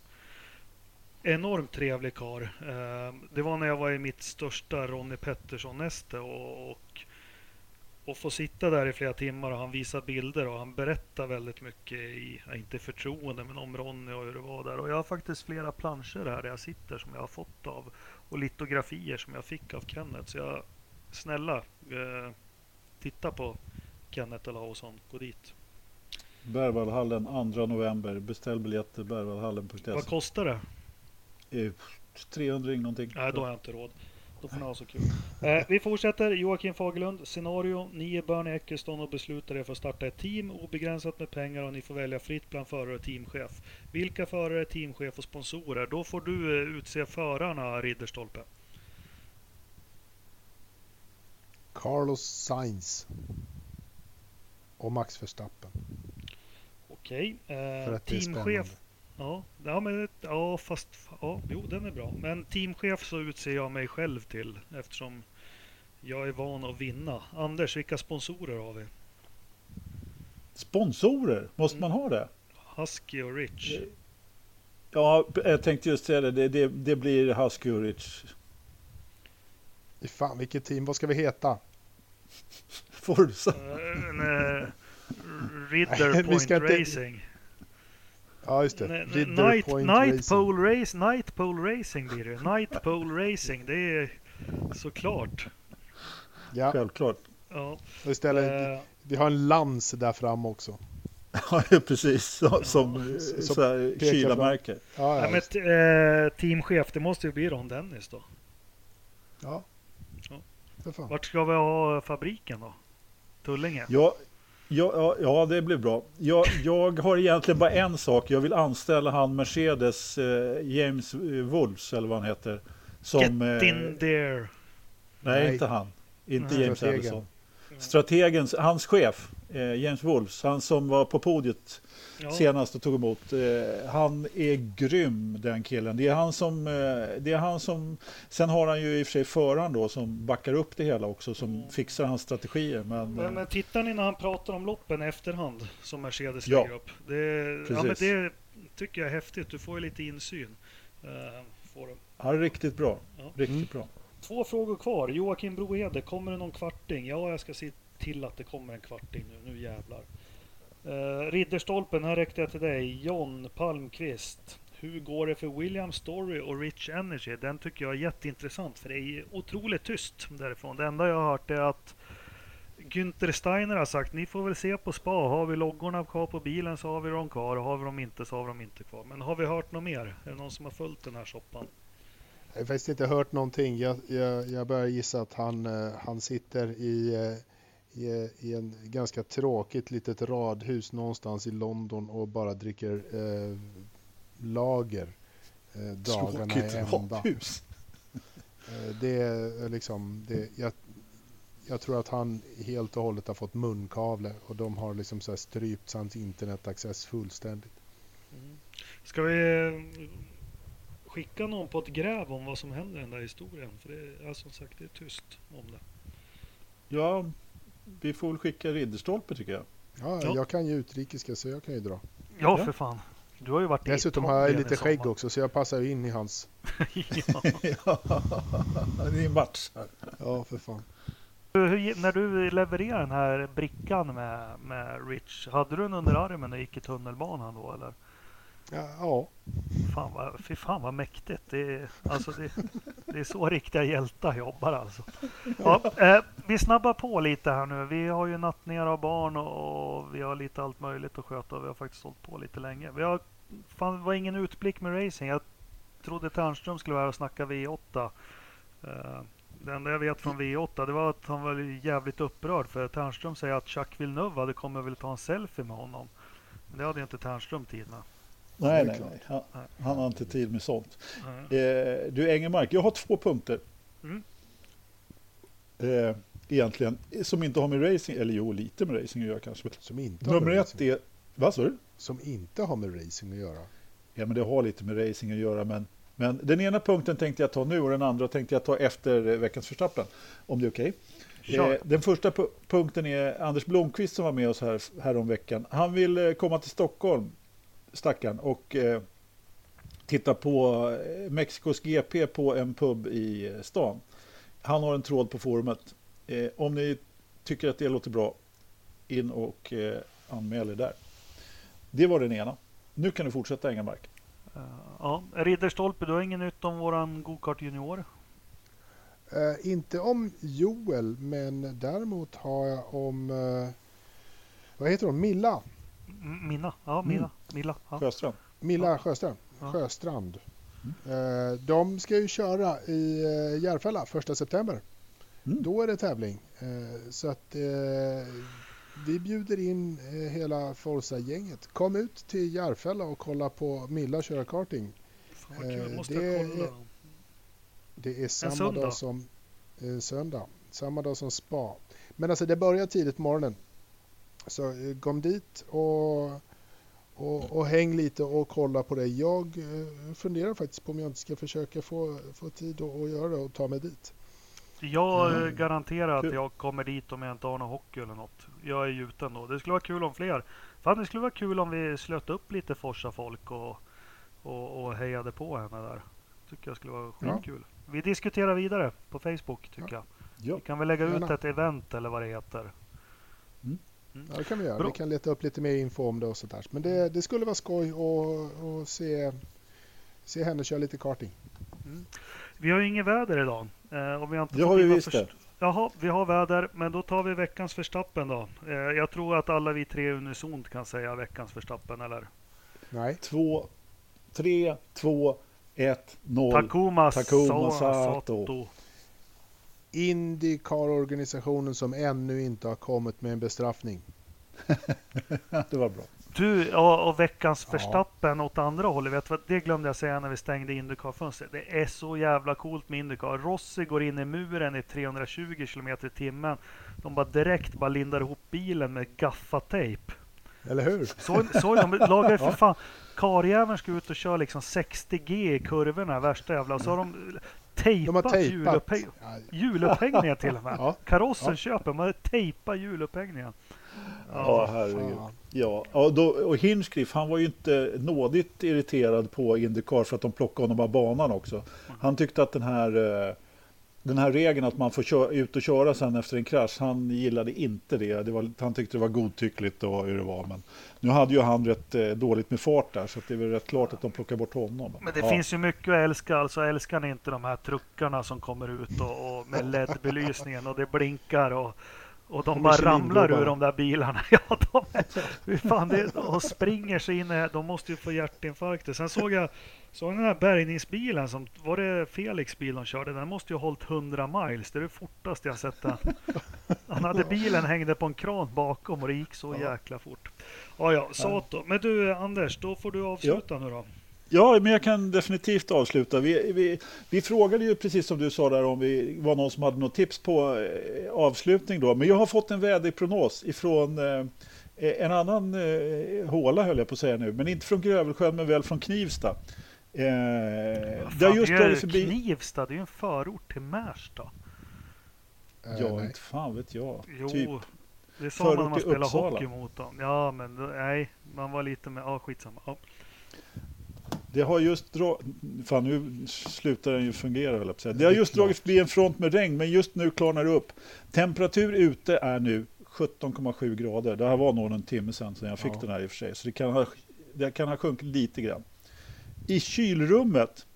Enormt trevlig karl. Eh, det var när jag var i mitt största Ronny Pettersson-näste och, och, och få sitta där i flera timmar och han visar bilder och han berättar väldigt mycket i, inte förtroende, men om Ronny och hur det var där. Och jag har faktiskt flera planscher här där jag sitter som jag har fått av och litografier som jag fick av Kenneth. Så jag, snälla, eh, titta på Kenneth Olausson. Gå dit. Berwaldhallen 2 november. Beställ biljetter berwaldhallen.se. Vad kostar det? Eh, 300 någonting. Nej, då har jag inte råd. Då får ni ha så kul. Eh, vi fortsätter. Joakim Fagerlund. Scenario. Ni är Bernie Eccleston och beslutar er för att starta ett team. Obegränsat med pengar och ni får välja fritt bland förare och teamchef. Vilka förare, teamchef och sponsorer? Då får du eh, utse förarna, Ridderstolpe. Carlos Sainz. Och Max Verstappen. Okej. För Eh, teamchef. Ja, ja, men, ja, fast ja, jo, den är bra. Men teamchef så utser jag mig själv till eftersom jag är van att vinna. Anders, vilka sponsorer har vi? Sponsorer, måste Mm. man ha det? Husky och Rich. Ja, jag tänkte just säga det. Det, det, det blir Husky och Rich. Fan vilket team, vad ska vi heta? Forza. Eh, eh, Ridder Point Racing. Ja just det, Night, Night, Racing. Pole Race, Night Pole Racing blir det. Night Pole Racing, det är såklart. Ja, Självklart. Ja, och istället, eh, vi har en lans där fram också. Ja, precis. Som eh, som pekar kylarmärke. Ja, ja, ja, men, eh, teamchef, det måste ju bli Ron Dennis då. ja. Ja. Vart ska vi ha fabriken då? Tullinge? Ja, ja, ja, ja, det blir bra. Jag, jag har egentligen bara en sak. Jag vill anställa han Mercedes, eh, James eh, Wolves, eller vad han heter. Som, Get eh, in there! Nej, Nej. inte han. Inte Nej. James Strategen. Ellison. Strategens, hans chef, eh, James Wolves, han som var på podiet Ja, senast och tog emot. Eh, han är grym den killen. Det är han som, eh, det är han som, sen har han ju i och för sig föraren då som backar upp det hela också, som Mm. fixar hans strategier. Men, men, eh, men tittar ni när han pratar om loppen i efterhand som Mercedes Ja. lägger upp? Det, ja, men Precis. det tycker jag är häftigt. Du får ju lite insyn. Eh, får du. han är riktigt bra. Ja. Riktigt Mm. bra. Två frågor kvar. Joakim Brohede, kommer det någon kvarting? Ja, jag ska sitta till att det kommer en kvarting nu. Nu jävlar. Uh, Ridderstolpen, här räckte jag till dig. John Palmqvist. Hur går det för William Story och Rich Energy? Den tycker jag är jätteintressant för det är otroligt tyst därifrån. Det enda jag har hört är att Günther Steiner har sagt ni får väl se på spa. Har vi loggorna kvar på bilen så har vi dem kvar och har vi dem inte så har vi dem inte kvar. Men har vi hört något mer? Är det någon som har följt den här soppan? Jag har faktiskt inte hört någonting. Jag, jag, jag börjar gissa att han, eh, han sitter i, eh, i, i en ganska tråkigt litet radhus någonstans i London och bara dricker eh, lager eh, dagarna Tråkigt i ända. radhus. Eh, det är liksom, det, jag, jag tror att han helt och hållet har fått munkavle och de har liksom så här strypt hans internetaccess fullständigt. Mm. Ska vi eh, skicka någon på ett gräv om vad som händer i den där historien? För det är som sagt det är tyst om det. Ja, vi får väl skicka Ridderstolpe tycker jag. Ja, Ja. jag kan ju utrikiska så jag kan ju dra. Ja, Ja. för fan. Du har ju varit i Dessutom har jag lite skägg också så jag passar ju in i hans. ja. ja, det är match här. Ja, för fan. Hur, när du levererade den här brickan med, med Rich, hade du den under armen och gick i tunnelbanan då eller? Ja, ja. Fan vad, fy fan vad mäktigt. Det är, alltså det, det är så riktiga hjältar jobbar alltså. Ja, eh, vi snabbar på lite här nu. Vi har ju nattningar av barn och, och vi har lite allt möjligt att sköta. Vi har faktiskt hållit på lite länge. Vi har, fan, det var ingen utblick med racing. Jag trodde Ternström skulle vara här och snacka V8. Eh, det enda jag vet från V8 det var att han var jävligt upprörd för Ternström säger att Chuck Villeneuve hade kommit och ville ta en selfie med honom. Men det hade inte Ternström tid med. Nej, nej, nej. Han, han har inte tid med sånt. Eh, du Engelmark, jag har två punkter. Mm. Eh, egentligen, som inte har med racing, eller jo, lite med racing att göra kanske. Som inte, Nummer ett racing. är, vad sa du? som inte har med racing att göra. Ja, men det har lite med racing att göra, men, men den ena punkten tänkte jag ta nu och den andra tänkte jag ta efter eh, veckans förstappen, om det är okej. Kör. Eh, den första pu- punkten är Anders Blomqvist som var med oss här, här om veckan. Han vill eh, komma till Stockholm, stackaren, och eh, titta på eh, Mexikos GP på en pub i eh, stan. Han har en tråd på forumet. Eh, om ni tycker att det låter bra, in och eh, anmäl er där. Det var den ena. Nu kan du fortsätta Engelmark. Eh, Ja, Ridderstolpe, du har inget nytt om våran gokart junior? Eh, inte om Joel, men däremot har jag om... Eh, vad heter hon? Milla. Minna? Ja, Milla. Milla. Ja. Sjöstrand. Milla Ja. Sjöstrand. Ja. Sjöstrand. Eh, de ska ju köra i eh, Järfälla första september. Mm. Då är det tävling. Eh, så att eh, vi bjuder in hela Forza-gänget. Kom ut till Järfälla och kolla på Milla köra karting. Fan Eh, måste det jag kolla. är- Det är samma dag som eh, söndag. Samma dag som spa. Men alltså det börjar tidigt på morgonen. Så eh, kom dit och, och, och häng lite och kolla på det. Jag eh, funderar faktiskt på om jag inte ska försöka få, få tid att, göra det och ta mig dit. Jag Mm. eh, garanterar att jag kommer dit om jag inte har någon hockey eller något. Jag är ju ute ändå. Det skulle vara kul om fler. Fan, det skulle vara kul om vi slöt upp lite Forsa-folk och, och, och hejade på henne där. Tycker jag skulle vara Ja. skitkul. Vi diskuterar vidare på Facebook tycker jag. Ja. Vi kan väl lägga ut ett event eller vad det heter. Ja, det kan vi göra. Bra. Vi kan leta upp lite mer info om det och sånt där. Men det, det skulle vara skoj att att se, se henne köra lite karting. Vi har ju inget väder idag. Eh, och vi har inte Det har vi visst det. Jaha, vi har väder, men då tar vi veckans förstappen då. Eh, jag tror att alla vi tre unisont kan säga veckans förstappen, eller? Nej, Två, tre, två, ett, noll. Takuma, Takuma Sa- Sato. Sato. Indycar-organisationen som ännu inte har kommit med en bestraffning. det var bra. Du, ja, och veckans Ja. förstappen åt andra hållet. Vet du vad, det glömde jag säga när vi stängde Indycar-fönstret. Det är så jävla coolt med Indycar. Rossi går in i muren i 320 km i timmen. De bara direkt bara lindar ihop bilen med gaffatejp. Eller hur? Så, så de lagar ju för fan. Karjäveln ska ut och köra liksom 60G i kurvorna, värsta jävla. Och så har de tejpat tejpat. Ja, hjulupphängningen till och med. Ja. Karossen Ja. köper, man tejpar hjulupphängningen. Ja, herregud. fan. Ja, ja då, och Hinchcliffe, han var ju inte nådigt irriterad på Indycar för att de plockade honom av banan också. Han tyckte att den här, eh, den här regeln att man får köra, ut och köra sen efter en krasch, han gillade inte det. det var, han tyckte det var godtyckligt och hur det var. Men nu hade ju han rätt eh, dåligt med fart där, så det är väl rätt klart att de plockar bort honom. Men det ja. finns ju mycket att älska. Alltså älskar ni inte de här truckarna som kommer ut och, och med LED-belysningen och det blinkar och och de bara ramlar ur de där bilarna. Ja, de är, fan, det, och springer sig in. De måste ju få hjärtinfarkter. Sen såg jag såg den här bärgningsbilen. Som, var det Felix bil de körde? Den måste ju ha hållit 100 miles. Det är det fortaste jag sett den. Han hade bilen hängde på en kran bakom och det gick så jäkla fort. Ja, ja, Sato. Men du Anders, då får du avsluta nu då. Ja, men jag kan definitivt avsluta. Vi, vi, vi, frågade ju precis som du sa där om vi var någon som hade något tips på eh, avslutning då. Men jag har fått en väderprognos ifrån eh, en annan eh, håla höll jag på att säga nu. Men inte från Grövelsjön men väl från Knivsta. Eh, det har just dragit förbi... Knivsta, det är ju en förort till Märsta. Ja, uh, inte fan vet jag. Jo, typ det sa man när man spelade hockey mot dem. Ja, men nej, man var lite med, ja skitsamma. Ja. Det har just dragit... Fan, nu slutar den ju fungera, väl Det har just dragit förbi en front med regn, men just nu klarnar det upp. Temperatur ute är nu 17,7 grader. Det här var nog en timme sedan, sedan jag fick ja. den här i och för sig. Så det kan ha, det kan ha sjunkit lite grann. I kylrummet,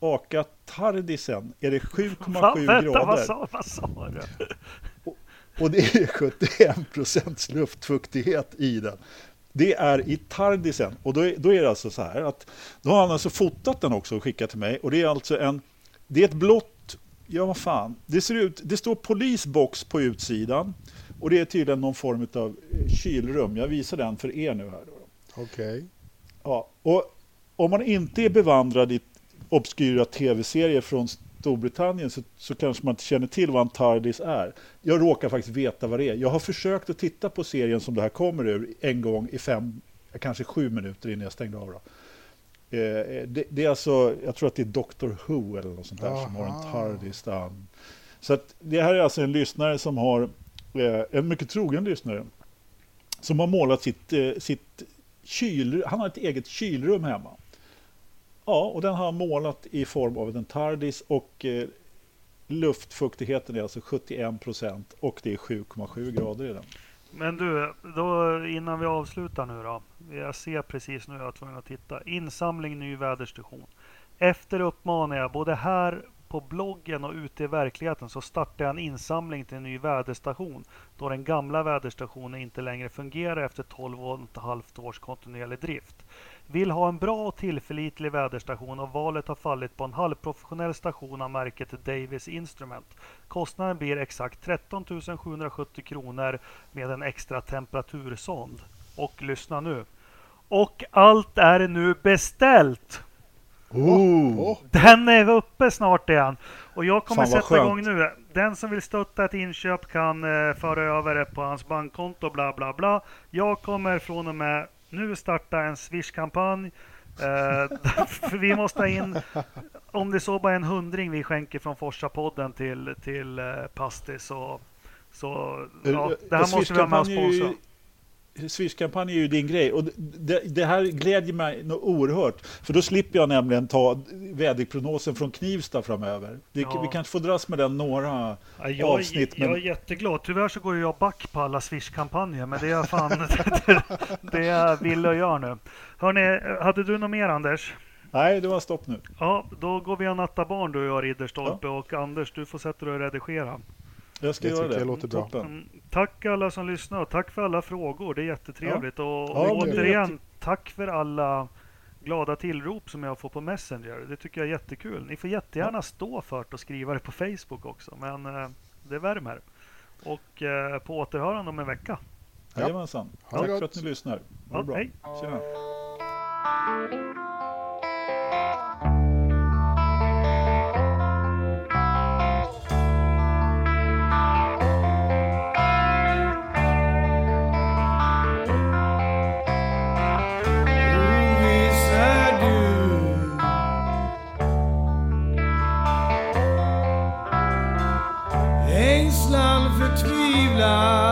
Aka Tardisen, är det 7,7 grader. Vad sa, vad sa du? Och, och det är 71 procents luftfuktighet i den. Det är i Tardisen och då är, då är det alltså så här att då har han alltså fotat den också och skickat till mig och det är alltså en, det är ett blått, ja vad fan, det ser ut, det står polisbox på utsidan och det är tydligen någon form av eh, kylrum. Jag visar den för er nu här. Okej. Okay. Ja, och om man inte är bevandrad i obskyra tv-serier från Storbritannien så, så kanske man inte känner till vad en TARDIS är. Jag råkar faktiskt veta vad det är. Jag har försökt att titta på serien som det här kommer ur en gång i fem, kanske sju minuter innan jag stängde av. Då. Eh, det, det, är alltså, jag tror att det är Doctor Who eller något sånt där Aha. som har en TARDIS. Där. Så att det här är alltså en lyssnare som har, eh, en mycket trogen lyssnare, som har målat sitt, eh, sitt kyl, han har ett eget kylrum hemma. Ja, och den har målat i form av en TARDIS och eh, luftfuktigheten är alltså 71 procent och det är 7,7 grader i den. Men du, då, innan vi avslutar nu då. Jag ser precis nu, jag var tvungen att titta. Insamling ny väderstation. Efter uppmanar jag både här på bloggen och ute i verkligheten så startar jag en insamling till en ny väderstation då den gamla väderstationen inte längre fungerar efter 12 och ett halvt års kontinuerlig drift. Vill ha en bra och tillförlitlig väderstation och valet har fallit på en halvprofessionell station av märket Davis Instrument. Kostnaden blir exakt 13 770 kronor med en extra temperatursond. Och lyssna nu. Och allt är nu beställt! Oh. Den är uppe snart igen. Och jag kommer sätta skönt. igång nu. Den som vill stötta ett inköp kan eh, föra över det på hans bankkonto bla bla bla. Jag kommer från och med nu starta en Swish-kampanj. Eh, vi måste ha in, om det så bara är en hundring vi skänker från Forsa-podden till, till eh, Pastis. Så, så ja, det här måste vi ha med och sponsra. Swish-kampanj är ju din grej. Och det, det, här glädjer mig något oerhört. För då slipper jag nämligen ta väderprognosen från Knivsta framöver. Det, ja. Vi kanske får dras med den några ja, jag, avsnitt. Jag, men... är jätteglad. Tyvärr så går jag back på alla Swish-kampanjer. Men det är fan det, det jag vill och gör nu. Hörrni, hade du något mer Anders? Nej, det var stopp nu. Ja, då går vi och nattar barn du och jag Ridderstolpe. Ja. Och Anders, du får sätta dig och redigera. Jag ska jag göra det. det låter bra. Mm, tack alla som lyssnar och tack för alla frågor. Det är jättetrevligt. Ja. Och, och ja, återigen, jätte... tack för alla glada tillrop som jag får på Messenger. Det tycker jag är jättekul. Ni får jättegärna ja. stå för det och skriva det på Facebook också. Men eh, det värmer. Och eh, på återhörande om en vecka. Jajamensan. Ja. Tack för att ni lyssnar. Ha det bra. Hej. Tjena. God.